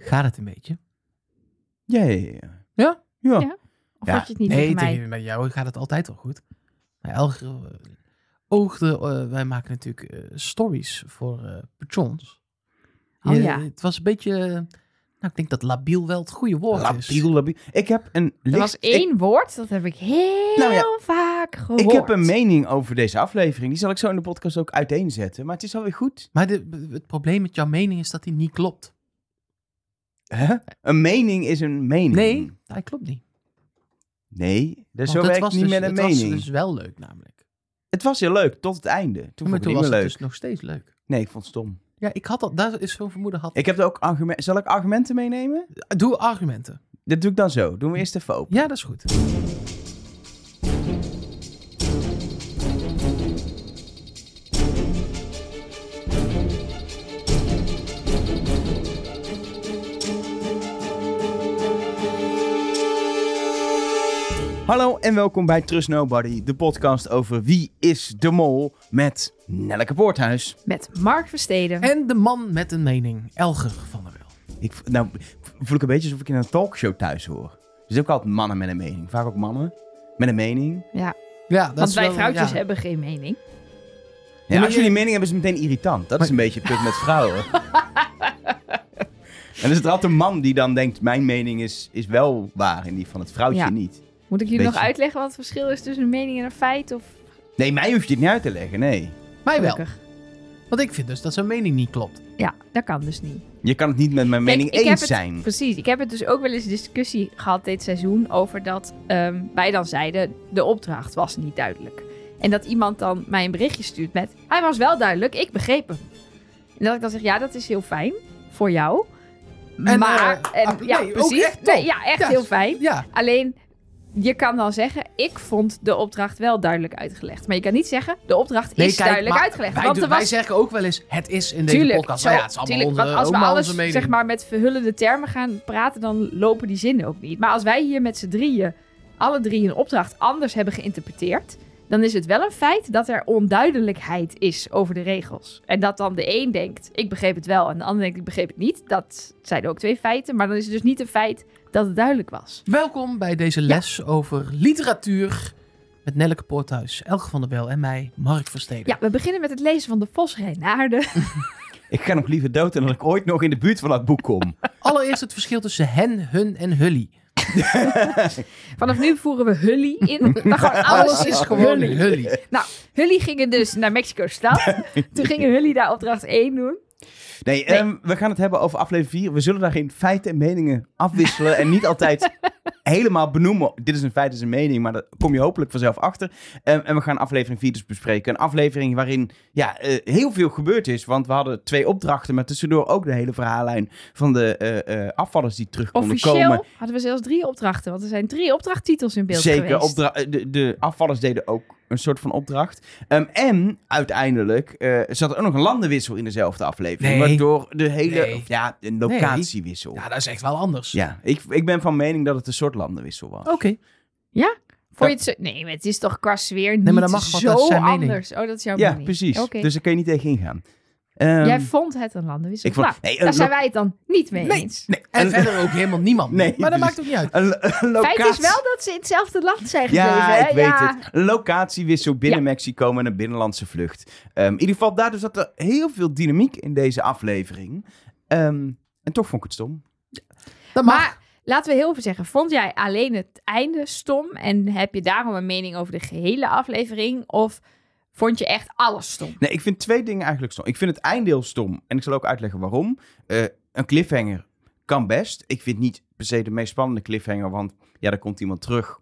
Gaat het een beetje? Ja, ja, ja. Ja? Ja. Ja. Of Ja. had je het niet nee, tegen mij? tegen, met jou gaat het altijd wel goed. Bij Elger eh, oogde, eh, wij maken natuurlijk eh, stories voor eh patrons. Oh Je- ja. Het was een beetje, nou ik denk dat labiel wel het goede woord is. Labiel, labiel. Ik heb een Er was één woord, dat heb ik heel Nou ja, vaak gehoord. Ik, ik heb een mening over deze aflevering. Die zal ik zo in de podcast ook uiteenzetten. Maar het is alweer goed. Maar de, het probleem met jouw mening is dat die niet klopt. Hè? Een mening is een mening. Nee, hij klopt niet. Nee, dat Want zo het werkt niet dus, met een het mening. was dus wel leuk namelijk. Het was heel leuk, tot het einde. Toen maar vond ik toen het was het leuk. dus nog steeds leuk. Nee, ik vond het stom. Ja, ik had dat, daar is zo'n vermoeden had. Ik heb er ook argumenten. Zal ik argumenten meenemen? Doe argumenten. Dat doe ik dan zo. Doen we eerst even open. Ja, dat is goed. Hallo en welkom bij Trust Nobody, de podcast over wie is de mol met Nelleke Poorthuis. Met Mark Versteden. En de man met een mening, Elger van der Wel. Ik, nou, voel ik een beetje alsof ik in een talkshow thuis hoor. Er zijn ook altijd mannen met een mening. Vaak ook mannen met een mening. Ja, dat Want is wij wel- vrouwtjes ja. hebben geen mening. Ja, als jullie mening hebben, is het meteen irritant. Dat is een beetje het punt met vrouwen. en dan is er altijd een man die dan denkt, mijn mening is, is wel waar en die van het vrouwtje Ja. niet. Moet ik jullie nog uitleggen wat het verschil is tussen een mening en een feit? Of... Nee, mij hoef je het niet uit te leggen, nee. Mij wel. Gelukkig. Want ik vind dus dat zijn mening niet klopt. Ja, dat kan dus niet. Je kan het niet met mijn Kijk, mening ik heb eens het- zijn. Precies. Ik heb het dus ook wel eens discussie gehad dit seizoen over dat ehm, wij dan zeiden de opdracht was niet duidelijk. En dat iemand dan mij een berichtje stuurt met hij was wel duidelijk, ik begreep hem. En dat ik dan zeg ja, dat is heel fijn voor jou. En, maar, eh, en, ja, nee, ook precies. echt top. nee, ja, echt heel fijn. Ja, Alleen, je kan dan zeggen, ik vond de opdracht wel duidelijk uitgelegd. Maar je kan niet zeggen, de opdracht nee, is kijk, duidelijk uitgelegd. Wij, want er was wij zeggen ook wel eens, het is in deze Tuurlijk, podcast. zo, Maar ja, het is allemaal tuurlijk, onze, want als we alles zeg maar, met verhullende termen gaan praten, dan lopen die zinnen ook niet. Maar als wij hier met z'n drieën, alle drie een opdracht anders hebben geïnterpreteerd, dan is het wel een feit dat er onduidelijkheid is over de regels. En dat dan de een denkt, ik begreep het wel, en de ander denkt, ik begreep het niet. Dat zijn ook twee feiten, maar dan is het dus niet een feit dat het duidelijk was. Welkom bij deze les over literatuur met Nelleke Poorthuis, Elger van der Wel en mij, Mark Versteden. Ja, we beginnen met het lezen van de Vos Reinaarden. Ik ga nog liever dood dan dat ik ooit nog in de buurt van dat boek kom. Allereerst het verschil tussen hen, hun en hully. Vanaf nu voeren we Hully in. Dan gewoon alles, is gewoon hully. Nou, Hully gingen dus naar Mexico-stad. Toen gingen Hully daar opdracht 1 doen. Nee, Nee. ehm, we gaan het hebben over aflevering 4. We zullen daar geen feiten en meningen afwisselen. en niet altijd helemaal benoemen. Dit is een feit, dit is een mening. Maar daar kom je hopelijk vanzelf achter. Ehm, en we gaan aflevering 4 dus bespreken. Een aflevering waarin ja, eh, heel veel gebeurd is. Want we hadden twee opdrachten. Maar tussendoor ook de hele verhaallijn van de eh, eh, afvallers die terug konden Officieel komen. hadden we zelfs drie opdrachten. Want er zijn drie opdrachttitels in beeld Zeker, geweest. eh, de, de afvallers deden ook een soort van opdracht. Ehm, en uiteindelijk eh, zat er ook nog een landenwissel in dezelfde aflevering. Nee. Waardoor de hele, Nee. of ja, een locatiewissel. Ja, dat is echt wel anders. Ja, ik, ik ben van mening dat het een soort landenwissel was. Oké. Vond je het zo... Nee, maar het is toch qua sfeer niet maar dat mag, zo dat zijn mening. anders. Oh, dat is jouw ja, mening. precies. Oké. Dus daar kun je niet tegen ingaan. Ehm, Jij vond het een landenwissel. ik vond- Nou, nee, daar zijn wij het dan niet mee Nee. eens. nee, En verder ook helemaal niemand. Nee, maar dat maakt ook niet uit. een, een locatie... Feit is wel dat ze in hetzelfde land zijn gebleven. Ja, hè? ik weet ja. het. Een locatiewissel binnen Ja. Mexico met een binnenlandse vlucht. Ehm, in ieder geval, daardoor zat er heel veel dynamiek in deze aflevering. Ehm, en toch vond ik het stom. Dat mag. Maar laten we heel even zeggen, vond jij alleen het einde stom en heb je daarom een mening over de gehele aflevering? Of vond je echt alles stom? Nee, ik vind twee dingen eigenlijk stom. Ik vind het eindeel stom. En ik zal ook uitleggen waarom. Eh, een cliffhanger kan best. Ik vind niet per se de meest spannende cliffhanger. Want ja, er komt iemand terug.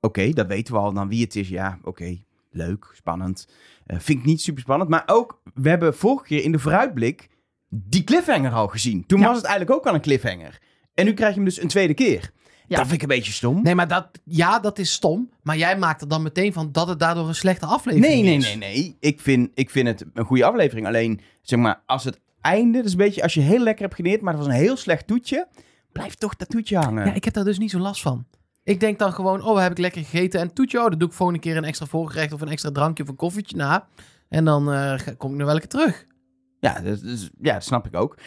Oké, dat weten we al dan wie het is. Ja, oké. Leuk, spannend. Eh, vind ik niet super spannend. Maar ook, we hebben vorige keer in de vooruitblik die cliffhanger al gezien. Toen Ja. was het eigenlijk ook al een cliffhanger. En nu krijg je hem dus een tweede keer. Ja. Dat vind ik een beetje stom. Nee, maar dat, ja, dat is stom. Maar jij maakt er dan meteen van dat het daardoor een slechte aflevering Nee, nee, is. nee, nee. Ik vind, ik vind het een goede aflevering. Alleen, zeg maar, als het einde, dat is een beetje als je heel lekker hebt geneerd, maar het was een heel slecht toetje, blijft toch dat toetje hangen. Ja, ik heb daar dus niet zo last van. Ik denk dan gewoon, oh, heb ik lekker gegeten en toetje, oh, dan doe ik volgende keer een extra voorgerecht of een extra drankje of een koffietje na. En dan eh, kom ik nog wel een keer terug. Ja, dat, is- ja, dat snap ik ook.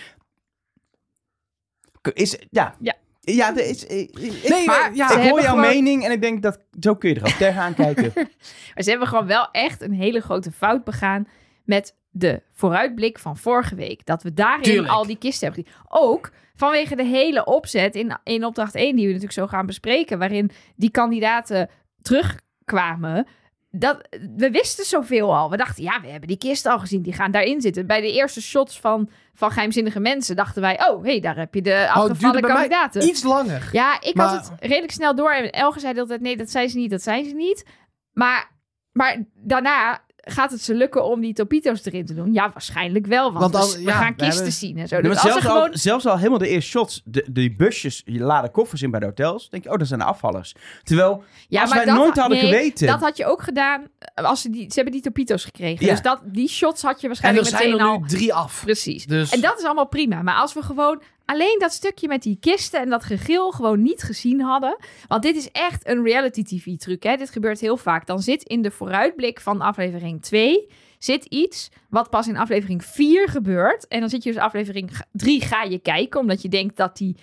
Is, ja. Ja. Ja, er is, ik, ik- Nee, Maar ja, ze ik hoor jouw gewoon- mening en ik denk dat zo kun je er ook tegenaan kijken. Maar ze hebben gewoon wel echt een hele grote fout begaan met de vooruitblik van vorige week. Dat we daarin Tuurlijk. al die kisten hebben. Ook vanwege de hele opzet in, in opdracht 1, die we natuurlijk zo gaan bespreken, waarin die kandidaten terugkwamen. Dat, we wisten zoveel al. We dachten, ja, we hebben die kisten al gezien. Die gaan daarin zitten. Bij de eerste shots van, van geheimzinnige mensen dachten wij... oh, hé, hey, daar heb je de Oh, afgevallen mij kandidaten. iets langer. Ja, ik Maar- had het redelijk snel door. En Elge zei de hele tijd, nee, dat zijn ze niet, dat zijn ze niet. Maar, maar daarna gaat het ze lukken om die topito's erin te doen? Ja, waarschijnlijk wel, want, we, ja, gaan kisten hebben- zien en zo. Nee, Dus maar als zelfs, gewoon... al, zelfs al helemaal de eerste shots, de, die busjes, je laden koffers in bij de hotels, denk je, oh, dat zijn de afvallers. Terwijl, Ja, als maar wij dat nooit had- hadden nee, geweten... Dat had je ook gedaan eh, als ze die... Ze hebben die topito's gekregen. Ja. Dus dat, die shots had je En er waarschijnlijk zijn meteen er al... nu drie af. Precies. Dus En dat is allemaal prima. Maar als we gewoon alleen dat stukje met die kisten en dat gegil gewoon niet gezien hadden. Want dit is echt een reality TV truc. Hè? Dit gebeurt heel vaak. Dan zit in de vooruitblik van aflevering 2 zit iets wat pas in aflevering 4 gebeurt. En dan zit je dus aflevering 3 ga je kijken. Omdat je denkt dat die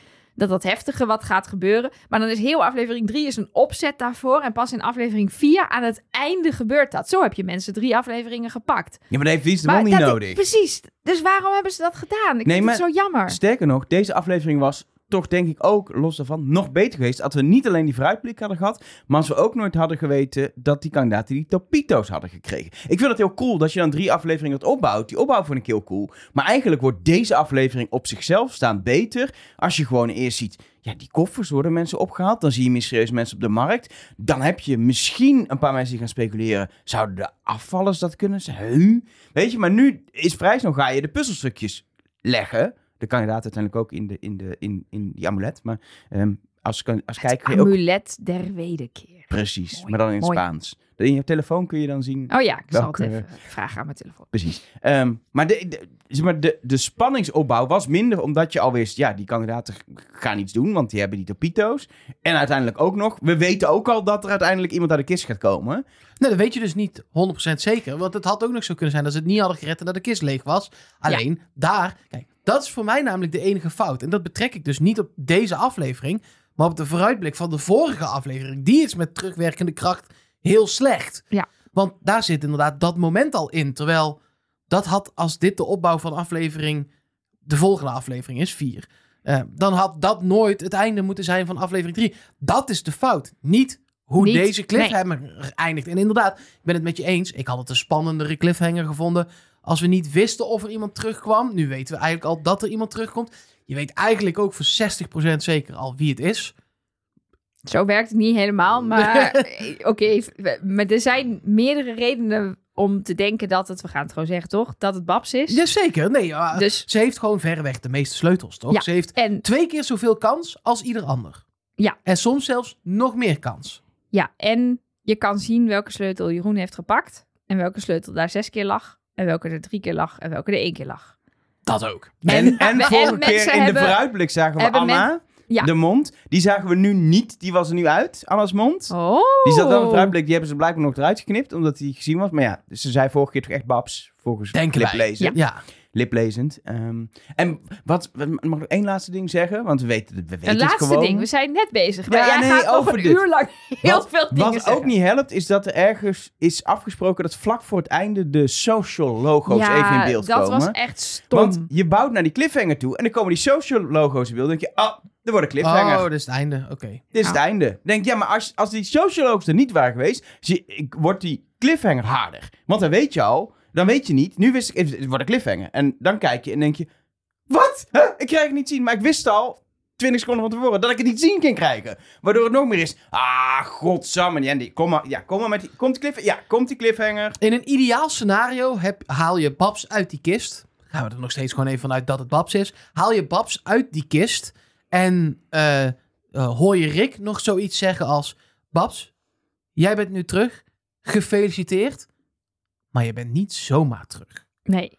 dat dat heftige wat gaat gebeuren. Maar dan is heel aflevering 3 is een opzet daarvoor. En pas in aflevering 4 aan het einde gebeurt dat. Zo heb je mensen drie afleveringen gepakt. Ja, maar dat heeft Wies de Mol niet nodig. Precies. Dus waarom hebben ze dat gedaan? Ik Nee, vind maar- het zo jammer. Sterker nog, deze aflevering was toch denk ik ook, los daarvan, nog beter geweest. Als we niet alleen die vooruitblik hadden gehad, maar als we ook nooit hadden geweten dat die kandidaten die topito's hadden gekregen. Ik vind het heel cool dat je dan drie afleveringen wat opbouwt. Die opbouw vind ik heel cool. Maar eigenlijk wordt deze aflevering op zichzelf staan beter als je gewoon eerst ziet, ja, die koffers worden mensen opgehaald. Dan zie je mysterieus mensen op de markt. Dan heb je misschien een paar mensen die gaan speculeren, zouden de afvallers dat kunnen zijn? Weet je, maar nu is vrij snel ga je de puzzelstukjes leggen. De kandidaat uiteindelijk ook in, de, in, de, in, in die amulet. Maar ehm, als, als kijker kun je ook... Amulet der wederkeer. Precies, Mooi, maar dan in het mooi. Spaans. In je telefoon kun je dan zien... Oh ja, ik zal het even vragen aan mijn telefoon. Precies. Ehm, maar de, de, zeg maar de, de spanningsopbouw was minder omdat je al wist... Ja, die kandidaten gaan iets doen, want die hebben die topito's. En uiteindelijk ook nog... We weten ook al dat er uiteindelijk iemand uit de kist gaat komen. Nee, dat weet je dus niet 100% zeker. Want het had ook nog zo kunnen zijn dat ze het niet hadden gered en dat de kist leeg was. Alleen daar, kijk, dat is voor mij namelijk de enige fout. En dat betrek ik dus niet op deze aflevering, maar op de vooruitblik van de vorige aflevering. Die is met terugwerkende kracht heel slecht. Ja. Want daar zit inderdaad dat moment al in. Terwijl dat had, als dit de opbouw van aflevering, de volgende aflevering is, 4. dan had dat nooit het einde moeten zijn van aflevering 3. Dat is de fout. Niet hoe Niet- deze cliffhanger eindigt. En inderdaad, ik ben het met je eens. Ik had het een spannendere cliffhanger gevonden. Als we niet wisten of er iemand terugkwam. Nu weten we eigenlijk al dat er iemand terugkomt. Je weet eigenlijk ook voor 60% zeker al wie het is. Zo werkt het niet helemaal, maar eh, oké. maar er zijn meerdere redenen om te denken dat het, we gaan het gewoon zeggen toch, dat het Babs is. Jazeker. Nee, Dus, ze heeft gewoon verreweg de meeste sleutels, toch? Ja. Ze heeft en twee keer zoveel kans als ieder ander. Ja. En soms zelfs nog meer kans. Ja, en je kan zien welke sleutel Jeroen heeft gepakt. En welke sleutel daar zes keer lag. En welke er drie keer lag. En welke er één keer lag. Dat ook. En, En- en, en vorige mensen keer in de vooruitblik zagen we Anna, Ja. de mond. Die zagen we nu niet. Die was er nu uit, Anna's mond. Oh. Die zat wel in de vooruitblik. Die hebben ze blijkbaar nog eruit geknipt, omdat hij gezien was. Maar ja, ze zei vorige keer toch echt Babs, volgens Denken wij. liplezend. Ja. Liplezend. Ehm, en wat, mag ik één laatste ding zeggen? Want we weten, we weten Een het laatste gewoon. ding. We zijn net bezig. Ja, maar jij nee, gaat over een dit. uur lang heel Wat- veel dingen Wat zeggen. ook niet helpt, is dat er ergens is afgesproken dat vlak voor het einde de social logo's ja, even in beeld dat komen. was echt stom. Want je bouwt naar die cliffhanger toe en dan komen die social logo's in beeld. Dan denk je, ah, er wordt een cliffhanger. Oh, dat is het einde. Oké. Dit is het einde. Denk, ja, maar als, als die social logo's er niet waren geweest, zie, ik, wordt die cliffhanger harder. Want dan weet je al, dan weet je niet. Nu wist ik, het wordt een cliffhanger. En dan kijk je en denk je, wat? Huh? Ik krijg het niet zien, maar ik wist al, 20 seconden van tevoren, dat ik het niet zien kan krijgen. Waardoor het nog meer is, ah, godsamme. Ja, die, kom maar, ja, kom maar met die, komt die cliffhanger? Ja, komt die cliffhanger? In een ideaal scenario haal je Babs uit die kist. Gaan we er nog steeds gewoon even vanuit dat het Babs is. Haal je Babs uit die kist. En eh, eh, hoor je Rick nog zoiets zeggen als... Babs, jij bent nu terug. Gefeliciteerd. Maar je bent niet zomaar terug. Nee.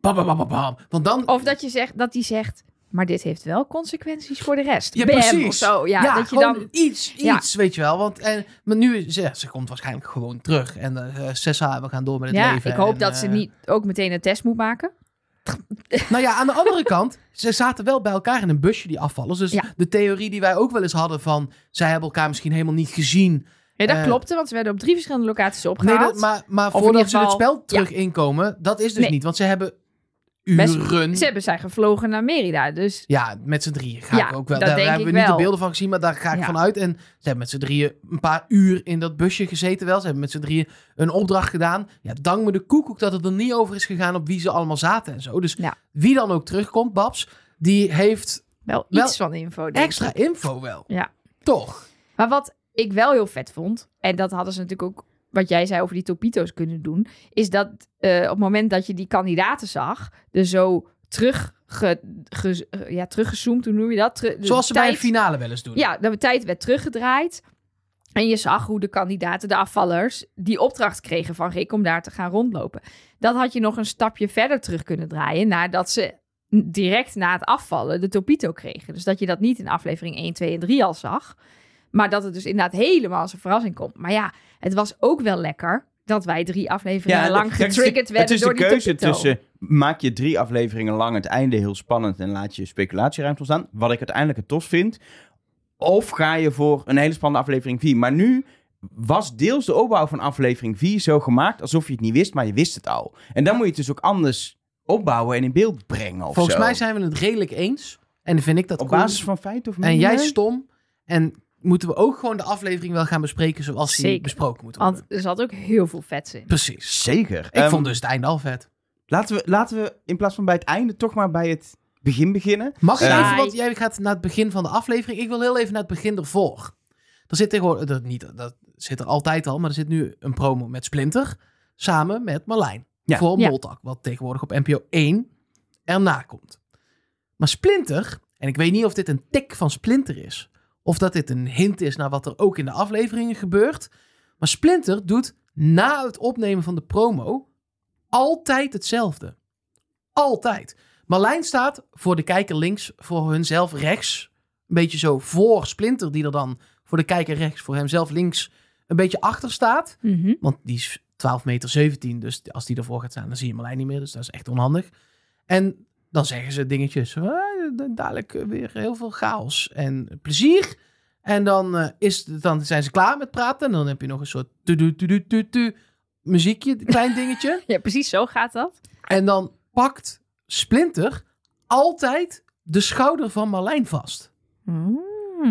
Bam, bam, bam, bam. Want dan... Of dat, je zegt, dat hij zegt, maar dit heeft wel consequenties voor de rest. Ja, Bam, precies. Of zo. Ja, dat je dan... iets, Ja. iets, weet je wel. Want, en, maar nu, ja, ze komt waarschijnlijk gewoon terug. En eh Sessa, we gaan door met het Ja, leven. ik hoop en, dat ze eh, niet ook meteen een test moet maken. Nou ja, aan de andere kant, ze zaten wel bij elkaar in een busje, die afvallers. Dus Ja. de theorie die wij ook wel eens hadden van... zij hebben elkaar misschien helemaal niet gezien. Ja, dat Eh, klopte, want ze werden op drie verschillende locaties Nee, opgehaald. dat, maar, maar voordat ze het spel terug inkomen, dat is dus Nee. niet. Want ze hebben Best- uren... Ze hebben zijn gevlogen naar Merida, dus Ja, met z'n drieën ga Ja, ik ook wel. Daar hebben we niet de beelden van gezien, maar daar ga ik Ja. van uit. En ze hebben met z'n drieën een paar uur in dat busje gezeten wel. Ze hebben met z'n drieën een opdracht gedaan. Ja, dank me de koekoek dat het er niet over is gegaan op wie ze allemaal zaten en zo. Dus wie dan ook terugkomt, Babs, die heeft wel Wel iets van info. denk ik. extra info wel. Ja. Toch? Maar wat ik wel heel vet vond, en dat hadden ze natuurlijk ook, wat jij zei over die topito's kunnen doen, is dat eh, op het moment dat je die kandidaten zag, er zo terug, ge, ge- eh, ja, teruggezoomd, hoe noem je dat? Teru- Zoals ze bij een finale wel eens doen. Ja, de tijd werd teruggedraaid. En je zag hoe de kandidaten, de afvallers, die opdracht kregen van Rick om daar te gaan rondlopen. Dat had je nog een stapje verder terug kunnen draaien nadat ze direct na het afvallen de Topito kregen. Dus dat je dat niet in aflevering 1, 2 en 3 al zag. Maar dat het dus inderdaad helemaal als een verrassing komt. Maar ja, het was ook wel lekker dat wij drie afleveringen lang getriggerd werden Het is door de die keuze tussen maak je drie afleveringen lang het einde heel spannend en laat je speculatieruimte ontstaan, wat ik uiteindelijk het tos vind, of ga je voor een hele spannende aflevering 4. Maar nu was deels de opbouw van aflevering 4 zo gemaakt alsof je het niet wist, maar je wist het al. En dan moet je het dus ook anders opbouwen en in beeld brengen of Volgens zo. mij zijn we het redelijk eens. En dan vind ik dat Op cool. basis van feiten of En jij stom. En moeten we ook gewoon de aflevering wel gaan bespreken zoals die Zeker. besproken moet worden. Want er zat ook heel veel vets in. Precies. Zeker. Ik Ehm, vond dus het einde al vet. laten, we, laten we in plaats van bij het einde toch maar bij het begin beginnen. Mag ik Eh, even, want jij gaat naar het begin van de aflevering. Ik wil heel even naar het begin ervoor. Er zit tegenwoordig, dat, niet, dat zit er altijd al, maar er zit nu een promo met Splinter samen met Marlijn. Ja. Voor Ja. Moltak, wat tegenwoordig op NPO 1 erna komt. Maar Splinter, en ik weet niet of dit een tik van Splinter is, of dat dit een hint is naar wat er ook in de afleveringen gebeurt. Maar Splinter doet na het opnemen van de promo altijd hetzelfde. Altijd. Marlijn staat voor de kijker links, voor hunzelf rechts. Een beetje zo voor Splinter, die er dan voor de kijker rechts, voor hemzelf links, een beetje achter staat. Mhm. Want die is 12 meter 17, dus als die ervoor gaat staan, dan zie je Marlijn niet meer. Dus dat is echt onhandig. En dan zeggen ze dingetjes. "Ah, dadelijk eh, weer heel veel chaos en plezier. En dan, eh, is, dan zijn ze klaar met praten. En dan heb je nog een soort tu-tu-tu-tu-tu muziekje, een klein dingetje. Ja, precies zo gaat dat. En dan pakt Splinter altijd de schouder van Marlijn vast. Mm.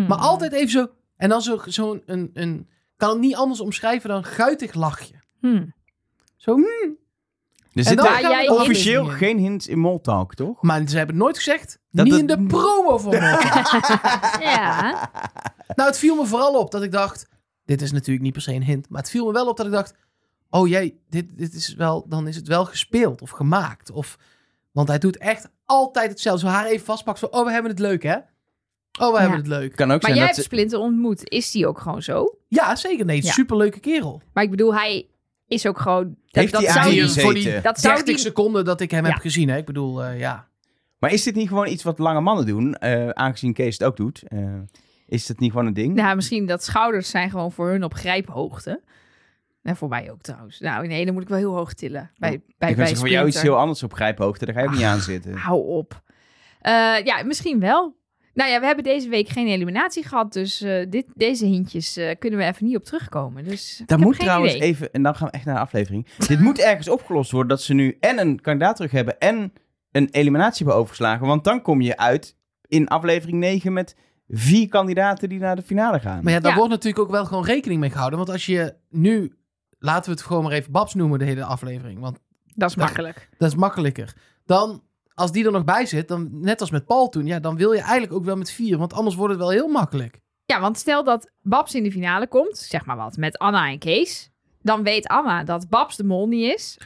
Maar altijd even zo. En dan zo'n zo een, een. Kan het niet anders omschrijven dan guitig lachje. Hmm. Zo. hm. Er En zit dan Ja, gaan we jij de officieel in. geen hints in Moltalk, toch? Maar ze hebben nooit gezegd. Dat niet het- in de promo van Mortal. Ja. nou, het viel me vooral op dat ik dacht. Dit is natuurlijk niet per se een hint. Maar het viel me wel op dat ik dacht. Oh jee, dit, dit is wel, dan is het wel gespeeld of gemaakt. Of, want hij doet echt altijd hetzelfde. Zo haar even vastpakt. Zo, oh, we hebben het leuk, hè? Oh, we hebben het leuk. Kan ook Maar zijn jij dat hebt ze... Splinter ontmoet. Is die ook gewoon zo? Ja, zeker. Nee, Ja. superleuke kerel. Maar ik bedoel, hij is ook gewoon... Dat, Heeft dat hij zou die, aangezeten? voor die dat zou 30 die, seconden dat ik hem Ja. heb gezien, hè? Ik bedoel, eh, ja. Maar is dit niet gewoon iets wat lange mannen doen? eh, aangezien Kees het ook doet. eh, is dat niet gewoon een ding? Nou, misschien dat schouders zijn gewoon voor hun op grijphoogte. En voor mij ook trouwens. Nou, nee, dan moet ik wel heel hoog tillen. Bij, bij, ik bij zeggen, voor jou iets heel anders op grijphoogte. Daar ga je ook niet aan zitten. Hou op. Eh, ja, misschien wel. Nou ja, we hebben deze week geen eliminatie gehad. Dus eh, dit, deze hintjes eh, kunnen we even niet op terugkomen. Dus heb moet trouwens idee. even, en dan gaan we echt naar de aflevering. Dit moet ergens opgelost worden dat ze nu en een kandidaat terug hebben en een eliminatie hebben overgeslagen. Want dan kom je uit in aflevering 9 met vier kandidaten die naar de finale gaan. Maar ja, daar Ja. wordt natuurlijk ook wel gewoon rekening mee gehouden. Want als je nu, laten we het gewoon maar even Babs noemen, de hele aflevering. Want Dat is makkelijk. dat is makkelijker. Dan, als die er nog bij zit, dan net als met Paul toen, ja, dan wil je eigenlijk ook wel met vier. Want anders wordt het wel heel makkelijk. Ja, want stel dat Babs in de finale komt, zeg maar wat, met Anna en Kees. Dan weet Anna dat Babs de mol niet is.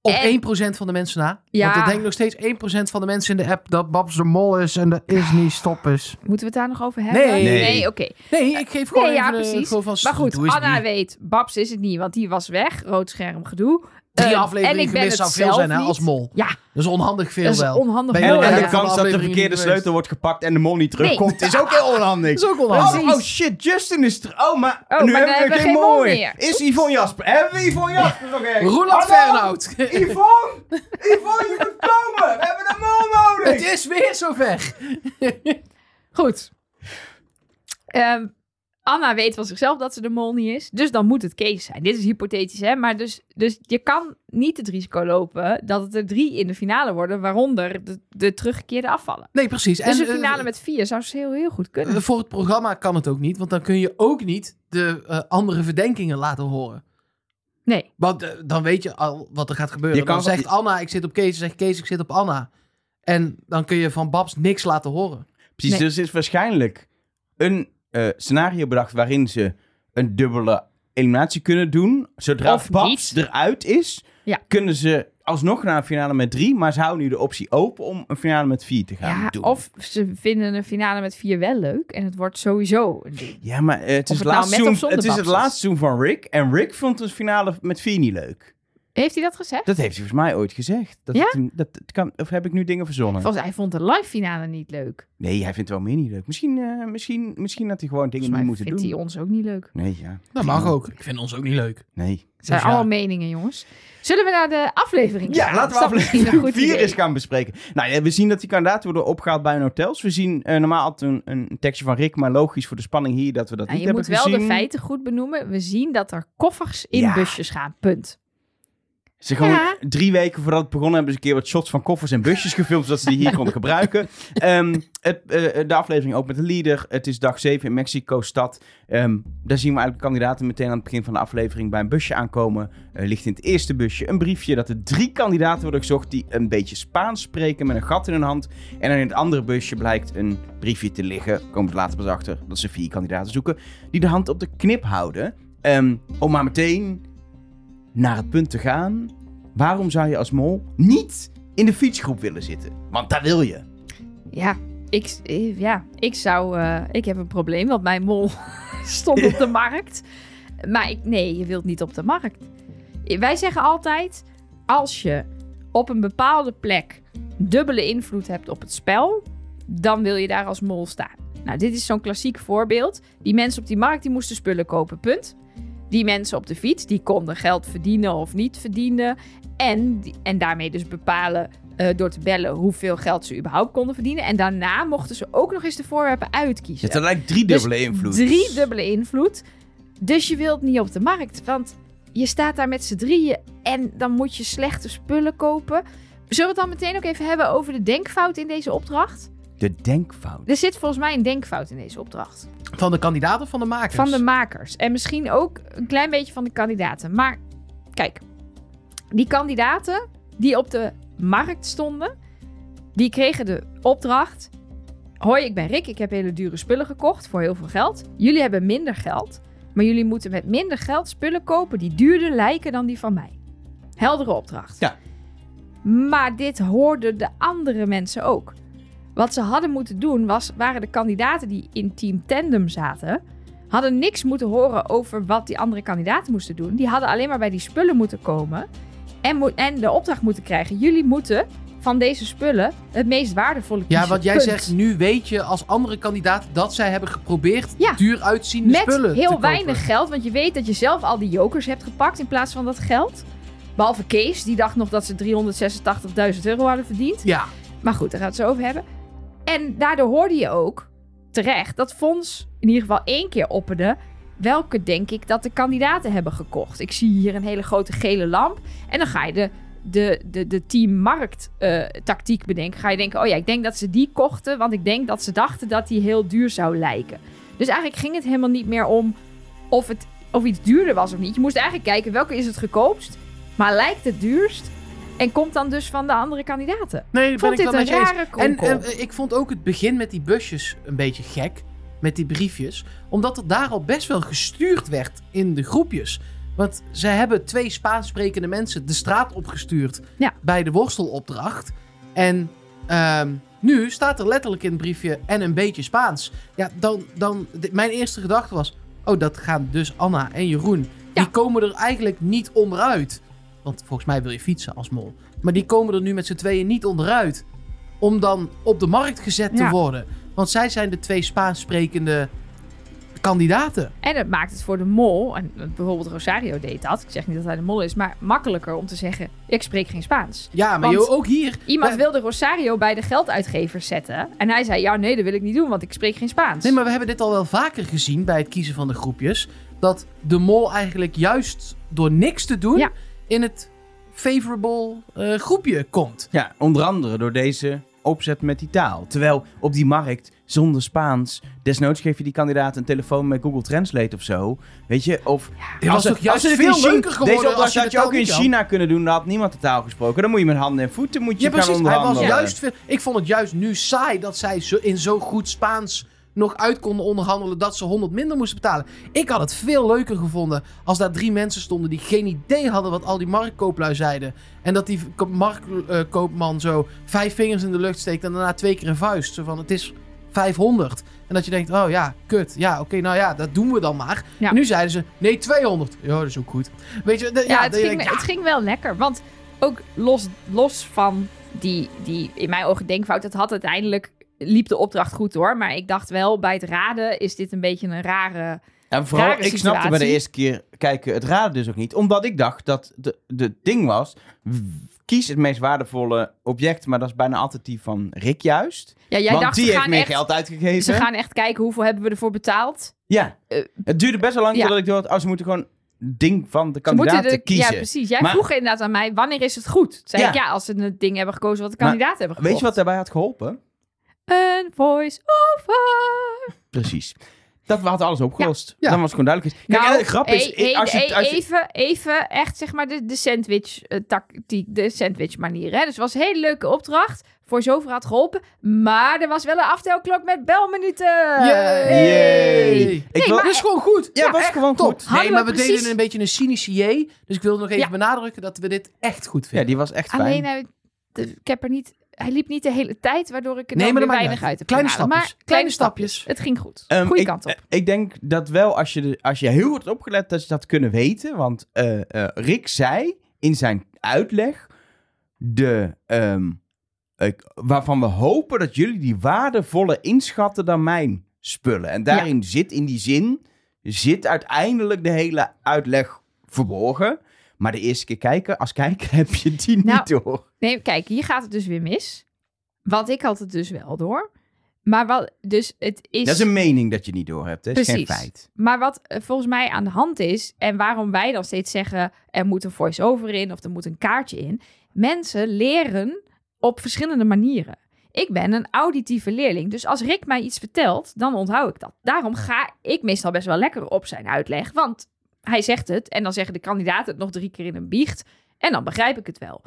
Op En- 1% van de mensen na. Ja. Want er denkt nog steeds 1% van de mensen in de app dat Babs de mol is en dat is niet stop is. Moeten we het daar nog over hebben? Nee. Nee. oké. Nee, ik geef gewoon Nee, ja, even eh, precies. gewoon van... Maar goed, Anna weet, Babs is het niet, want die was weg. Rood scherm gedoe. Drie Eh, afleveringen en ik ben gemist zou het veel zijn hè, als mol. Ja, Dat is onhandig veel dat is wel. onhandig. Ben je En, de kans dat de verkeerde sleutel wordt gepakt en de mol niet terugkomt, is ook heel onhandig. Dat is ook Oh, onhandig. oh shit, Justin is er. Oh, maar Oh, nu maar hebben we geen mol meer. meer. Is Yvonne Jasper? Hebben we Yvonne Jasper nog ergens? Roland? Fernhout. Yvonne! Yvonne, je moet komen! We hebben een mol nodig! Het is weer zover. Goed. Ehm, Anna weet van zichzelf dat ze de mol niet is. Dus dan moet het Kees zijn. Dit is hypothetisch, hè? Maar dus, dus je kan niet het risico lopen dat het er drie in de finale worden, waaronder de, de teruggekeerde afvallen. Nee, precies. Dus en een finale eh, met vier zou ze heel, heel goed kunnen. eh, voor het programma kan het ook niet, want dan kun je ook niet de eh, andere verdenkingen laten horen. Nee. Want dan weet je al wat er gaat gebeuren. Je kan dan zegt Anna, ik zit op Kees, dan zegt Kees, ik zit op Anna. En dan kun je van Babs niks laten horen. Precies, Nee. dus er is waarschijnlijk een eh, scenario bedacht waarin ze een dubbele eliminatie kunnen doen. Zodra Of Babs niet. eruit is, Ja. kunnen ze alsnog naar een finale met drie. Maar ze houden nu de optie open om een finale met vier te gaan Ja, doen. of ze vinden een finale met vier wel leuk en het wordt sowieso een ding. Ja, maar eh, het Of is, het het, nou laatste seizoen, het, is het laatste seizoen van Rick. En Rick vond een finale met vier niet leuk. Heeft hij dat gezegd? Dat heeft hij volgens mij ooit gezegd. Dat Ja? het een- dat, het kan, of heb ik nu dingen verzonnen? Volgens mij vond de live finale niet leuk. Nee, hij vindt wel meer niet leuk. Misschien, eh, misschien, misschien had hij gewoon dingen niet moeten vindt doen. hij ons ook niet leuk. Nee, ja. Dat mag ook. Ik vind ons ook niet leuk. Nee. Het zijn Dus ja. allemaal meningen, jongens. Zullen we naar de aflevering Ja, gaan? laten we een aflevering goed 4 idee? eens gaan bespreken. Nou ja, we zien dat die kandidaten worden opgehaald bij hun hotels. We zien eh, normaal altijd een, een tekstje van Rick, maar logisch voor de spanning hier dat we dat Nou, niet je moet hebben wel gezien. de feiten goed benoemen. We zien dat er koffers in Ja. busjes gaan. Punt. Ze gewoon Ja. drie weken voordat het begon hebben ze een keer wat shots van koffers en busjes gefilmd, zodat ze die hier konden gebruiken. Ehm, het, eh, de aflevering ook met de leader. Het is dag 7 in Mexico-stad. Ehm, daar zien we eigenlijk kandidaten meteen aan het begin van de aflevering bij een busje aankomen. Er ligt in het eerste busje een briefje dat er drie kandidaten worden gezocht die een beetje Spaans spreken met een gat in hun hand. En dan in het andere busje blijkt een briefje te liggen. Komen we er later pas achter dat ze vier kandidaten zoeken die de hand op de knip houden. Ehm, om maar meteen naar het punt te gaan. Waarom zou je als mol niet in de fietsgroep willen zitten? Want daar wil je. Ja, ik, eh, ja, ik zou... eh, ik heb een probleem, want mijn mol stond op de markt. Maar ik, nee, je wilt niet op de markt. Wij zeggen altijd, als je op een bepaalde plek dubbele invloed hebt op het spel, dan wil je daar als mol staan. Nou, dit is zo'n klassiek voorbeeld. Die mensen op die markt, die moesten spullen kopen, punt. Die mensen op de fiets, die konden geld verdienen of niet verdienen. En, en daarmee dus bepalen eh, door te bellen hoeveel geld ze überhaupt konden verdienen. En daarna mochten ze ook nog eens de voorwerpen uitkiezen. Het lijkt drie Dus dubbele invloed. Drie dubbele invloed. Dus je wilt niet op de markt. Want je staat daar met z'n drieën en dan moet je slechte spullen kopen. Zullen we het dan meteen ook even hebben over de denkfout in deze opdracht? De denkfout. Er zit volgens mij een denkfout in deze opdracht. Van de kandidaten of van de makers? Van de makers. En misschien ook een klein beetje van de kandidaten. Maar kijk, die kandidaten die op de markt stonden, die kregen de opdracht. Hoi, ik ben Rick. Ik heb hele dure spullen gekocht voor heel veel geld. Jullie hebben minder geld, maar jullie moeten met minder geld spullen kopen die duurder lijken dan die van mij. Heldere opdracht. Ja. Maar dit hoorden de andere mensen ook. Wat ze hadden moeten doen was, waren de kandidaten die in team tandem zaten, hadden niks moeten horen over wat die andere kandidaten moesten doen. Die hadden alleen maar bij die spullen moeten komen en, en de opdracht moeten krijgen. Jullie moeten van deze spullen het meest waardevolle kiezen. Ja, wat jij Punt. zegt, nu weet je als andere kandidaat dat zij hebben geprobeerd Ja. duur uitziende Met spullen te heel kopen. weinig geld, want je weet dat je zelf al die jokers hebt gepakt in plaats van dat geld. Behalve Kees, die dacht nog dat ze 386.000 euro hadden verdiend. Ja, Maar goed, daar gaan we het zo over hebben. En daardoor hoorde je ook terecht dat Fons in ieder geval één keer opperde. Welke denk ik dat de kandidaten hebben gekocht? Ik zie hier een hele grote gele lamp. En dan ga je de, de, de, de team markt eh, tactiek bedenken. Ga je denken, oh ja, ik denk dat ze die kochten. Want ik denk dat ze dachten dat die heel duur zou lijken. Dus eigenlijk ging het helemaal niet meer om of, het, of iets duurder was of niet. Je moest eigenlijk kijken, welke is het goedkoopst? Maar lijkt het duurst? En komt dan dus van de andere kandidaten. nee, ben vond ik dit wel een eens. rare En eh, ik vond ook het begin met die busjes een beetje gek. Met die briefjes. Omdat er daar al best wel gestuurd werd in de groepjes. Want ze hebben twee Spaans sprekende mensen de straat opgestuurd Ja. bij de worstelopdracht. En ehm, nu staat er letterlijk in het briefje en een beetje Spaans. Ja, dan, dan mijn eerste gedachte was, oh dat gaan dus Anna en Jeroen. Ja. Die komen er eigenlijk niet onderuit. Want volgens mij wil je fietsen als mol. Maar die komen er nu met z'n tweeën niet onderuit. Om dan op de markt gezet te worden. Want zij zijn de twee Spaans sprekende kandidaten. En het maakt het voor de mol, en bijvoorbeeld Rosario deed dat, ik zeg niet dat hij de mol is, maar makkelijker om te zeggen, ik spreek geen Spaans. Ja, maar joh, ook hier. Iemand wilde Rosario bij de gelduitgevers zetten. En hij zei, ja nee, dat wil ik niet doen, want ik spreek geen Spaans. Nee, maar we hebben dit al wel vaker gezien bij het kiezen van de groepjes. Dat de mol eigenlijk juist door niks te doen Ja. In het favorable eh, groepje komt. Ja, onder andere door deze opzet met die taal. Terwijl op die markt, zonder Spaans, desnoods geef je die kandidaat een telefoon met Google Translate of zo. Weet je, of... Ze- toch juist ze dit veel in China- leuker geworden Deze opdracht als je had je ook in niet kan. China kunnen doen, daar had niemand de taal gesproken. Dan moet je met handen en voeten moet je Ja, gaan precies. Hij was juist ik vond het juist nu saai dat zij zo, in zo goed Spaans nog uit konden onderhandelen dat ze 100 minder moesten betalen. Ik had het veel leuker gevonden als daar drie mensen stonden die geen idee hadden wat al die marktkooplui zeiden. En dat die ko- marktkoopman zo vijf vingers in de lucht steekt en daarna twee keer een vuist. Zo van, het is 500. En dat je denkt, oh ja, kut. Ja, oké, nou ja, dat doen we dan maar. Ja. Nu zeiden ze, nee, 200. Ja, dat is ook goed. Weet je, de- ja, ja, het, dat je ging, denkt, ja, het ging wel lekker. Want ook los, los van die, die, in mijn ogen, denkfout, het had uiteindelijk, liep de opdracht goed hoor. Maar ik dacht wel, bij het raden is dit een beetje een rare... En vooral, rare ik snapte bij de eerste keer kijken het raden dus ook niet. Omdat ik dacht dat de, de ding was, kies het meest waardevolle object, maar dat is bijna altijd die van Rick juist. Ja, jij Want dacht, die ze heeft gaan, meer echt, geld uitgegeven. ze gaan echt kijken hoeveel hebben we ervoor betaald. Ja, Eh, het duurde best wel lang ja. voordat ik door had, oh, ze moeten gewoon ding van de moeten de, kiezen. Ja, precies. Jij Maar- vroeg inderdaad aan mij, wanneer is het goed? Toen zei Ja. ik, ja, als ze het ding hebben gekozen wat de Maar kandidaten hebben gekocht. Weet je wat daarbij had geholpen? Een voice-over. Precies. Dat had alles opgelost. Ja. Dan was het gewoon duidelijk. Kijk, Nou, en de grap is, hey, hey, als je, als je- even, even echt zeg maar de, de sandwich eh, tactiek, de sandwich manier. Hè? Dus het was een hele leuke opdracht. Voor zover had geholpen. Maar er was wel een aftelklok met belminuten. Yay! Ik Nee, wil- maar dat is gewoon goed. Ja, was gewoon top. goed. Hadden Nee, we maar we precies- deden een beetje een cynische J. Dus ik wil nog even Ja. benadrukken dat we dit echt goed ja, vinden. die was echt fijn. Alleen, de- ik heb er niet... Hij liep niet de hele tijd, waardoor ik er Nee, maar weer weinig uit heb Kleine stapjes. Maar Kleine stapjes. Het ging goed. Ehm, Goeie ik, kant op. Ik denk dat wel, als je, de, als je heel goed hebt opgelet, dat je dat kunnen weten. Want eh, eh, Rick zei in zijn uitleg, de, ehm, ik- waarvan we hopen dat jullie die waardevoller inschatten dan mijn spullen. En daarin zit, in die zin, zit uiteindelijk de hele uitleg verborgen. Maar de eerste keer kijken, als kijker heb je die Nou, niet door. Nee, kijk, hier gaat het dus weer mis. Want ik had het dus wel door. Maar wat, dus het is... Dat is een mening dat je niet door hebt, hè? Is geen feit. Maar wat eh, volgens mij aan de hand is, en waarom wij dan steeds zeggen: er moet een voice-over in of er moet een kaartje in. Mensen leren op verschillende manieren. Ik ben een auditieve leerling, dus als Rick mij iets vertelt, dan onthoud ik dat. Daarom ga ik meestal best wel lekker op zijn uitleg, want hij zegt het en dan zeggen de kandidaten het nog drie keer in een biecht en dan begrijp ik het wel.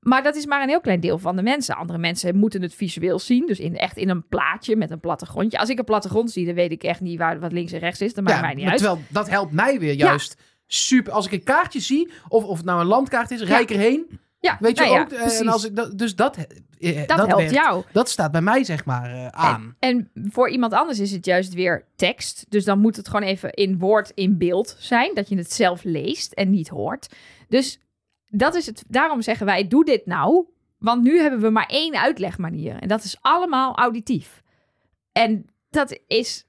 Maar dat is maar een heel klein deel van de mensen. Andere mensen moeten het visueel zien. Dus in, echt in een plaatje met een plattegrondje. Als ik een plattegrond zie, dan weet ik echt niet waar wat links en rechts is. Dat maakt mij niet uit. terwijl dat helpt mij weer juist super. Als ik een kaartje zie, of, of het nou een landkaart is, rijk erheen. Ja, Weet je nou ja, ook? eh, precies. en als ik dat, dus dat, eh, dat, helpt werkt. jou. Dat staat bij mij zeg maar eh, aan. En voor iemand anders is het juist weer tekst. Dus dan moet het gewoon even in woord, in beeld zijn. Dat je het zelf leest en niet hoort. Dus dat is het. Daarom zeggen wij, doe dit nou. Want nu hebben we maar één uitlegmanier. En dat is allemaal auditief. En dat is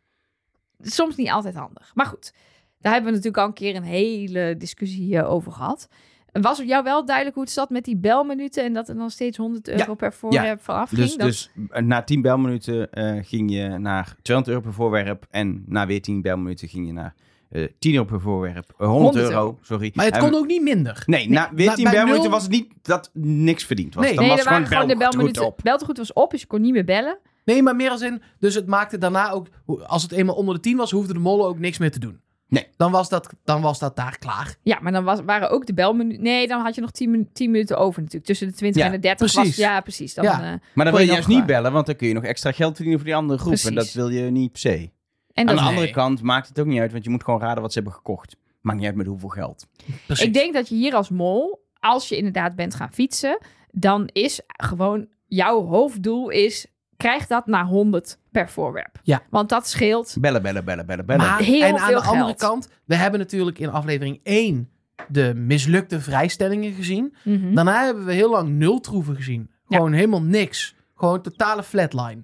soms niet altijd handig. Maar goed, daar hebben we natuurlijk al een keer een hele discussie eh, over gehad. Was het jou wel duidelijk hoe het zat met die belminuten... en dat er dan steeds 100 euro per voorwerp vanaf ging? Dus, Dat- dus na 10 belminuten eh, ging je naar 200 euro per voorwerp. En na weer 10 belminuten ging je naar eh 10 euro per voorwerp. Eh, 100, 100 euro, sorry. Maar het En- kon ook niet minder. Nee, na weer Na- 10 bij belminuten nul- was het niet dat niks verdiend was. Nee. Dan nee, was er waren gewoon de belminuten. op. Beltegoed was op, dus je kon niet meer bellen. Nee, maar meer als in. Dus het maakte daarna ook. Als het eenmaal onder de 10 was, hoefden de mollen ook niks meer te doen. Nee. Dan was dat, dan was dat daar klaar. Ja, maar dan was, waren ook de belminuten... Nee, dan had je nog 10, minu- 10 minuten over natuurlijk. Tussen de 20 Ja, en de 30 precies. was... Ja, precies. Dan, Ja. eh, Maar dan wil je juist niet eh, bellen, want dan kun je nog extra geld verdienen voor die andere groep. En dat Precies. wil je niet per se. en Aan dat, de andere Nee. kant maakt het ook niet uit, want je moet gewoon raden wat ze hebben gekocht. Maakt niet uit met hoeveel geld. Precies. ik denk dat je hier als mol, als je inderdaad bent gaan fietsen... dan is gewoon jouw hoofddoel is... krijg dat naar 100 per voorwerp. Ja. Want dat scheelt... Bellen, bellen, bellen, bellen, bellen. Maar, Heel en aan veel de andere kant, we hebben natuurlijk in aflevering 1 de mislukte vrijstellingen gezien. Mhm. Daarna hebben we heel lang nul troeven gezien. Gewoon helemaal niks. Gewoon totale flatline.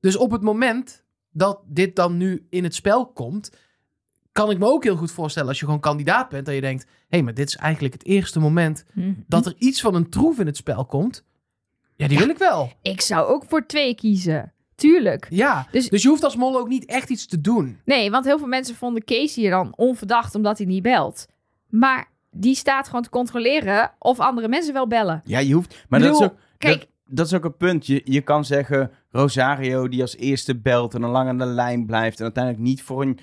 Dus op het moment dat dit dan nu in het spel komt, kan ik me ook heel goed voorstellen als je gewoon kandidaat bent, dat je denkt, hé, hey, maar dit is eigenlijk het eerste moment Mhm. dat er iets van een troef in het spel komt. Ja, die wil ik wel. Ik zou ook voor twee kiezen. Tuurlijk. Ja, Dus- dus, je hoeft als mol ook niet echt iets te doen. Nee, want heel veel mensen vonden Kees hier dan onverdacht omdat hij niet belt. Maar die staat gewoon te controleren of andere mensen wel bellen. Ja, je hoeft... Maar dat is ook... Kijk, Dat, dat is ook een punt. Je, je kan zeggen, Rosario die als eerste belt en dan lang aan de lijn blijft en uiteindelijk niet voor een